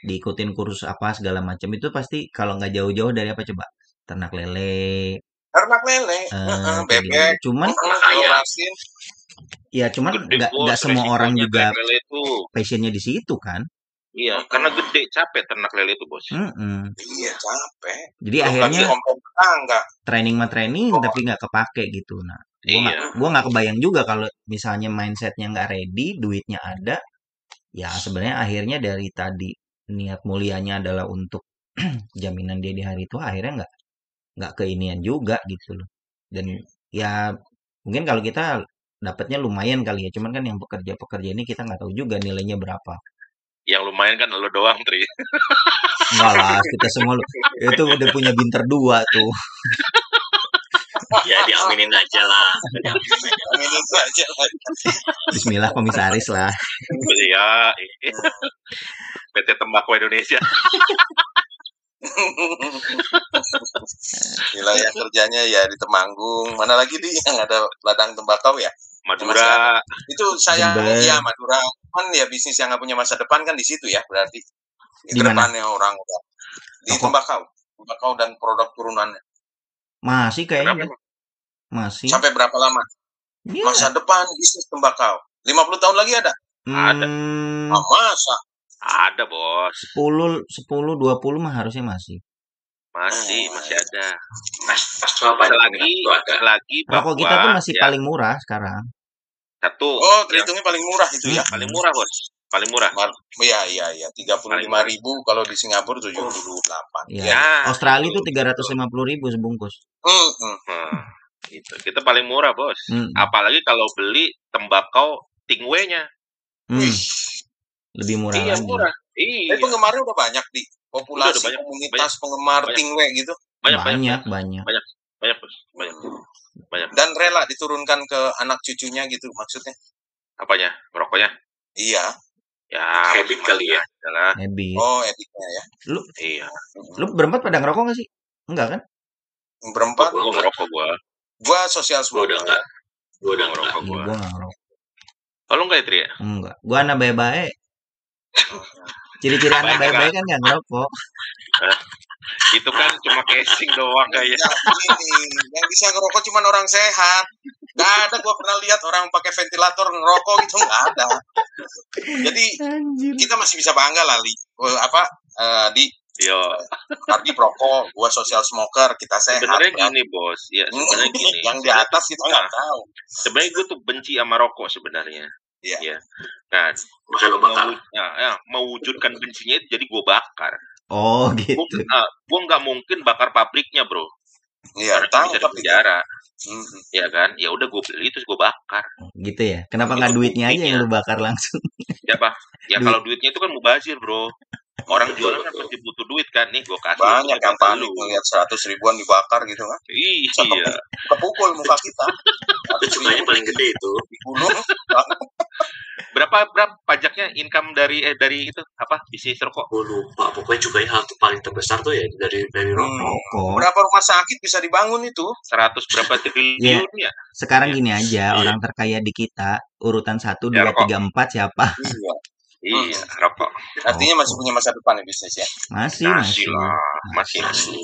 diikutin kursus apa segala macam itu pasti kalau nggak jauh-jauh dari apa coba? Ternak lele, Ternak lele, eh, heeh, kayak bebek, gitu. Cuman ya cuman nggak semua orang juga passionnya di situ kan. Iya, karena gede capek ternak lele itu bos. Mm-mm. Iya capek. Jadi lagi akhirnya kompon tetangga. training mah training tapi nggak kepake gitu. Nah, gua nggak Iya. gua nggak kebayang juga kalau misalnya mindsetnya nggak ready, duitnya ada, ya sebenarnya akhirnya dari tadi niat mulianya adalah untuk jaminan dia di hari itu akhirnya nggak nggak keinian juga gitu loh. Dan ya mungkin kalau kita dapatnya lumayan kali ya, cuman kan yang pekerja-pekerja ini kita nggak tahu juga nilainya berapa. Yang lumayan kan lo doang, Tri. Enggak lah, kita semua lu- itu udah punya binter dua tuh. ya diaminin aja lah diaminin aja aja. Bismillah komisaris lah. Iya. PT Tembakau Indonesia. Wilayah kerjanya ya di Temanggung. Mana lagi di yang ada ladang tembakau ya? Madura. Itu saya Jember. ya Madura kan ya bisnis yang nggak punya masa depan kan di situ ya berarti. Di depannya orang udah di Toko. tembakau, tembakau dan produk turunannya. Masih kayaknya. Kenapa? Masih. Sampai berapa lama? Iya. Masa depan bisnis tembakau. 50 tahun lagi ada? Ada. Hmm, Ah, masa? Ada, Bos. 10 10 20 mah harusnya masih. Masih, masih ada. pas pas apa Selagi, itu ada selagi Rokok kita bahwa tuh masih ya, paling murah sekarang. satu Oh, terhitungnya paling murah itu ya? paling murah, Bos. Paling murah. Mar- Iya, iya, iya. 35 ribu kalau di Singapura 78. Iya. Iya. Australia tuh 350 ribu sebungkus. Hmm, hmm. Nah, gitu. Kita paling murah, Bos. Hmm. Apalagi kalau beli tembakau tingwe-nya. Hmm, lebih murah Iya, lagi. murah. Tapi Iya. penggemarnya udah banyak di populasi Udah, udah banyak, komunitas penggemar banyak. tingwe gitu Banyak, banyak, Banyak, banyak. banyak, Bos. Banyak. Banyak. dan rela diturunkan ke anak cucunya gitu maksudnya. Apanya? Merokoknya? Iya. Ya, Habit kali ya. Adalah. Habit. Oh, etiknya ya. Lu Iya. lu berempat pada ngerokok gak sih? Enggak kan? Berempat Gua ngerokok gua. gua sosial gue udah smoker. enggak gue udah enggak ngerokok Iya, gua. gua enggak ngerokok. Oh, lu enggak ya, Tri? ya? Enggak. Gua anak baik-baik. Ciri-ciri anak Baik, baik-baik kan enggak ngerokok. Itu kan cuma casing doang kayak. Ya, ini yang bisa ngerokok cuma orang sehat. Gak ada gua pernah lihat orang pakai ventilator ngerokok gitu nggak ada. Jadi Anjir. kita masih bisa bangga lah li. Eh, apa eh, di Yo, Ardi perokok, gua social smoker, kita sehat. sebenarnya kan? gini, Bos. Ya, sebenarnya gini. yang di atas kita nggak tahu. sebenarnya gue tuh benci sama rokok sebenarnya. Iya. Ya. Nah, makanya lo bakar ya, ya, mewujudkan bencinya itu jadi gue bakar. Oh, gitu. gue nggak mungkin bakar pabriknya, bro. Iya, Karena tahu bisa di tapi penjara, Hmm, ya kan? Ya udah gue beli terus gue bakar. Gitu ya. Kenapa nggak duitnya aja yang lu bakar langsung? Ya, Pak. Ya Duit. kalau duitnya itu kan mubazir, bro. Orang Betul, jualan kan pasti butuh duit kan nih, gue kasih banyak yang panik ngeliat seratus ribuan dibakar gitu kan Iya. kepukul muka kita Itu cukainya paling gede itu. di gunung Berapa berapa pajaknya income dari eh dari itu apa bisnis rokok? Gue lupa. Pokoknya cukainya hal paling terbesar tuh ya dari dari rokok. Hmm. Rokok. berapa rumah sakit bisa dibangun itu 100 berapa triliun ya? Sekarang Iya. gini aja, Iya. orang terkaya di kita urutan 1 Ya, 2 rokok. 3 4 siapa? iya Iya, rokok. artinya masih punya masa depan ya bisnis ya Masih, Masih masih. lah, masih. Masih.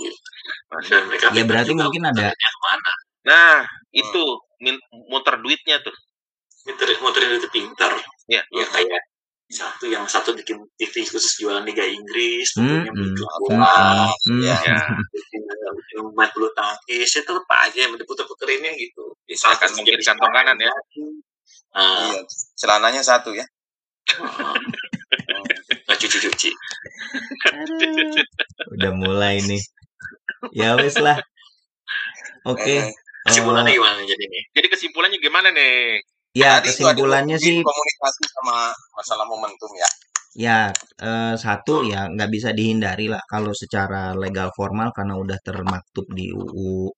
Ya berarti mungkin ada ke mana. Nah, itu min- muter duitnya tuh. Muter, muterin itu pintar. Iya. Ya kayak satu yang satu bikin TV khusus jualan Liga Inggris, Hmm, satunya hmm, hmm, bola, hmm. ya Ya, bikin bikin main bulu tangkis, itu tetap aja yang diputer-puterinnya gitu. Misalkan mungkin di kantong kanan ya. Ah, iya celananya satu ya nggak cuci-cuci. Udah mulai nih. Ya wes lah. Oke. Eh, Kesimpulannya Eh, gimana jadi nih? jadi kesimpulannya gimana nih? ya tadi kesimpulannya sih komunikasi sama masalah momentum ya ya eh, satu ya nggak bisa dihindari lah kalau secara legal formal karena udah termaktub di UU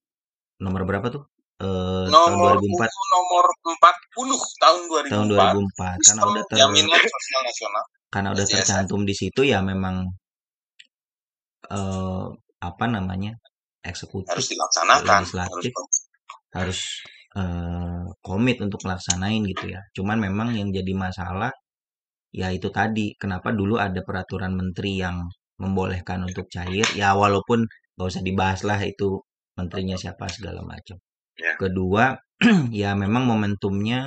nomor berapa tuh? Eh, tahun nomor 2004 UU nomor 40 tahun 2004 tahun 2004 karena udah ter jaminan sosial nasional karena udah SJSN. tercantum di situ ya memang eh apa namanya eksekutif harus dilaksanakan legislatif harus harus eh, komit untuk melaksanain gitu ya. Cuman memang yang jadi masalah ya itu tadi kenapa dulu ada peraturan menteri yang membolehkan untuk cair ya walaupun gak usah dibahas lah itu menterinya siapa segala macam. Ya. Kedua ya memang momentumnya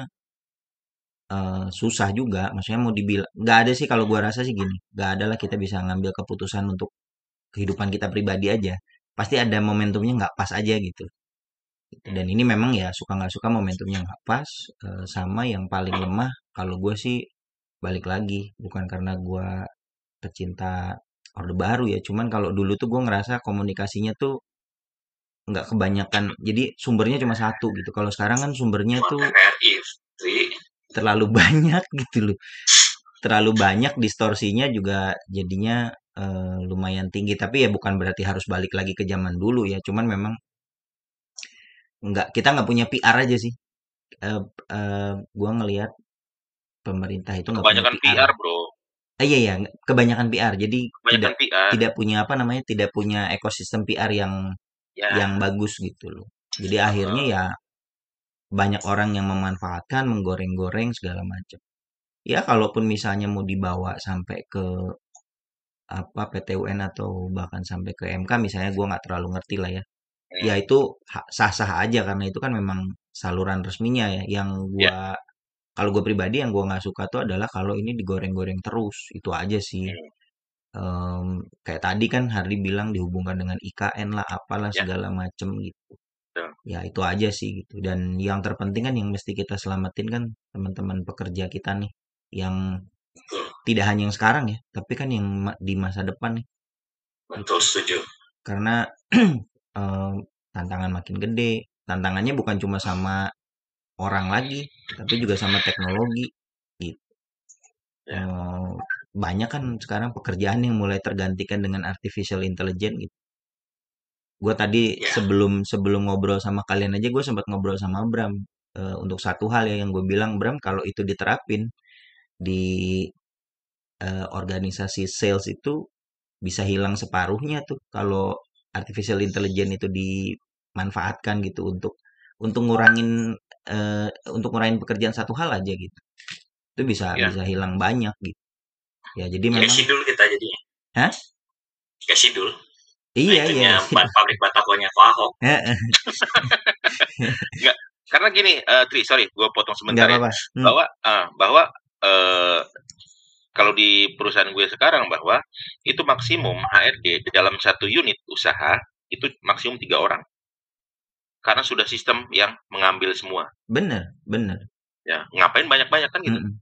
eh, susah juga. Maksudnya mau dibilang nggak ada sih kalau gua rasa sih gini nggak ada lah kita bisa ngambil keputusan untuk kehidupan kita pribadi aja. Pasti ada momentumnya nggak pas aja gitu. Dan ini memang ya suka nggak suka momentumnya nggak pas eh, sama yang paling lemah kalau gue sih balik lagi. Bukan karena gue pecinta orde baru ya cuman kalau dulu tuh gue ngerasa komunikasinya tuh nggak kebanyakan jadi sumbernya cuma satu gitu kalau sekarang kan sumbernya tuh terlalu banyak gitu loh terlalu banyak distorsinya juga jadinya eh, lumayan tinggi tapi ya bukan berarti harus balik lagi ke zaman dulu ya cuman memang nggak kita nggak punya PR aja sih eh eh, gua ngelihat pemerintah itu nggak punya Kebanyakan PR. PR, bro. Eh, iya ya, kebanyakan PR. Jadi Kebanyakan tidak PR. tidak punya apa namanya, tidak punya ekosistem PR yang Ya, yang bagus gitu loh. Jadi akhirnya ya banyak orang yang memanfaatkan, menggoreng-goreng segala macam. Ya kalaupun misalnya mau dibawa sampai ke apa PT UN atau bahkan sampai ke MK misalnya gua nggak terlalu ngerti lah ya. Ya itu ha- sah-sah aja karena itu kan memang saluran resminya ya. Yang gua kalau gue pribadi yang gua nggak suka tuh adalah kalau ini digoreng-goreng terus. Itu aja sih. Em, kayak tadi kan Hardy bilang dihubungkan dengan IKN lah apalah Ya. segala macem gitu. Betul. Ya itu aja sih gitu. Dan yang terpenting kan yang mesti kita selamatin kan teman-teman pekerja kita nih yang Betul, tidak hanya yang sekarang ya, tapi kan yang ma- di masa depan nih. betul setuju. Karena em, tantangan makin gede. Tantangannya bukan cuma sama orang lagi, tapi juga sama teknologi gitu. Ya. Eh, banyak kan sekarang pekerjaan yang mulai tergantikan dengan artificial intelligence gitu. Gue tadi Ya. sebelum sebelum ngobrol sama kalian aja gue sempat ngobrol sama Bram eh, untuk satu hal ya yang gue bilang Bram kalau itu diterapin di eh, organisasi sales itu bisa hilang separuhnya tuh kalau artificial intelligence itu dimanfaatkan gitu untuk untuk ngurangin eh, untuk ngurangin pekerjaan satu hal aja gitu. Itu bisa Ya. bisa hilang banyak gitu. Ya jadi memang sidul kita jadinya. Hah? Kayak sidul. iya Nah, iya. ban pabrik batakonya Pak Ahok. Heeh, Karena gini, eh, Tri, sorry, gue potong sebentar ya. Hmm. Bahwa, ah, bahwa eh, kalau di perusahaan gue sekarang bahwa itu maksimum HRD di dalam satu unit usaha itu maksimum tiga orang. Karena sudah sistem yang mengambil semua. Bener, bener. Ya, ngapain banyak-banyak kan gitu. Mm-mm,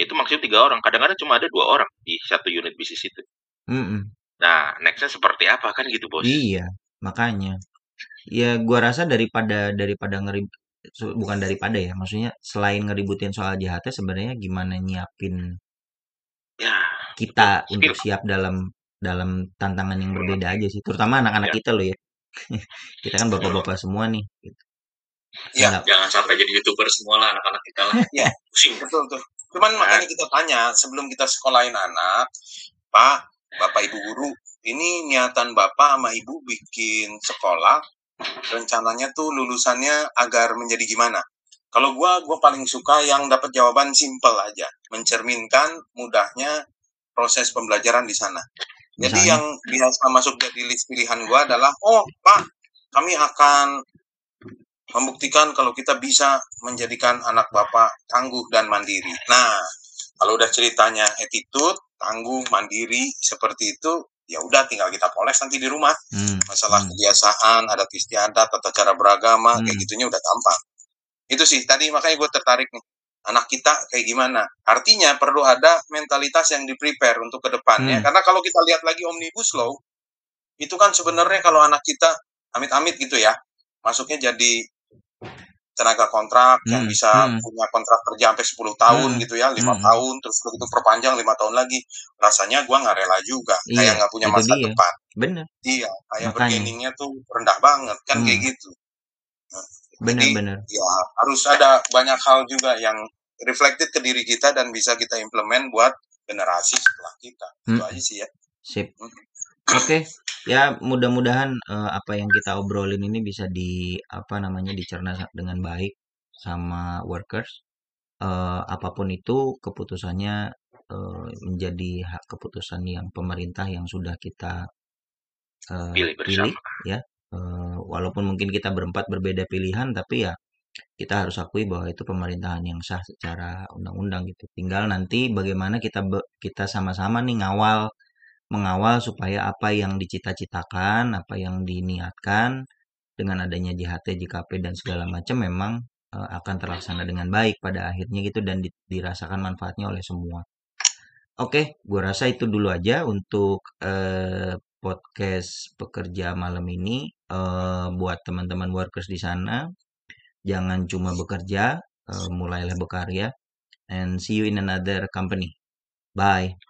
Itu maksimum tiga orang. Kadang-kadang cuma ada dua orang di satu unit bisnis itu. mm-mm. Nah, nextnya seperti apa kan gitu, bos? Iya, makanya. Ya gua rasa daripada daripada ngerib bukan daripada ya, maksudnya selain ngeributin soal jahatnya sebenarnya gimana nyiapin Ya, kita Skill. untuk siap dalam dalam tantangan yang berbeda aja sih terutama anak-anak Ya. kita loh ya kita kan bapak-bapak semua nih gitu. Nggak- Jangan sampai jadi youtuber semua lah anak-anak kita lah. Iya. Pusing. Betul tuh. Cuman Nah. makanya kita tanya sebelum kita sekolahin anak, Pak, Bapak Ibu guru, ini niatan Bapak sama Ibu bikin sekolah, rencananya tuh lulusannya agar menjadi gimana? Kalau gua, gua paling suka yang dapat jawaban simpel aja, mencerminkan mudahnya proses pembelajaran di sana. Jadi Misalnya? yang biasa masuk jadi list pilihan gua adalah, oh Pak, kami akan membuktikan kalau kita bisa menjadikan anak bapak tangguh dan mandiri. Nah, kalau udah ceritanya attitude, tangguh, mandiri seperti itu, ya udah tinggal kita poles nanti di rumah. Hmm, Masalah hmm. kebiasaan, adat istiadat, tata cara beragama, kayak Hmm. gitunya udah gampang. Itu sih tadi makanya gue tertarik nih. Anak kita kayak gimana? Artinya perlu ada mentalitas yang di-prepare untuk ke depannya. Hmm. Karena kalau kita lihat lagi Omnibus Law, itu kan sebenarnya kalau anak kita amit-amit gitu ya, masuknya jadi tenaga kontrak yang Hmm, bisa hmm. punya kontrak kerja sampai 10 tahun Hmm, gitu ya, lima hmm. tahun, terus begitu perpanjang lima tahun lagi. Rasanya gua nggak rela juga, kayak Iya, nggak punya itu masa dia. depan. Bener, Iya, kayak Makanya. bargainingnya tuh rendah banget, kan Hmm. kayak gitu. Nah, bener, Jadi bener. ya harus ada banyak hal juga yang reflected ke diri kita dan bisa kita implement buat generasi setelah kita. Itu Hmm. aja sih ya. Sip. Hmm. Oke, ya mudah-mudahan eh, apa yang kita obrolin ini bisa di apa namanya dicerna dengan baik sama workers. Eh, apa pun itu keputusannya eh, menjadi hak keputusan yang pemerintah yang sudah kita eh, Pilih pilih, ya. Eh, walaupun mungkin kita berempat berbeda pilihan, tapi ya kita harus akui bahwa itu pemerintahan yang sah secara undang-undang gitu. Tinggal nanti bagaimana kita kita sama-sama nih ngawal mengawal supaya apa yang dicita-citakan, apa yang diniatkan dengan adanya JHT, JKP dan segala macam memang eh, akan terlaksana dengan baik pada akhirnya gitu dan di- dirasakan manfaatnya oleh semua. Oke, gue rasa itu dulu aja untuk eh, podcast pekerja malam ini. Eh, buat teman-teman workers di sana, jangan cuma bekerja, mulailah berkarya. And see you in another company. Bye.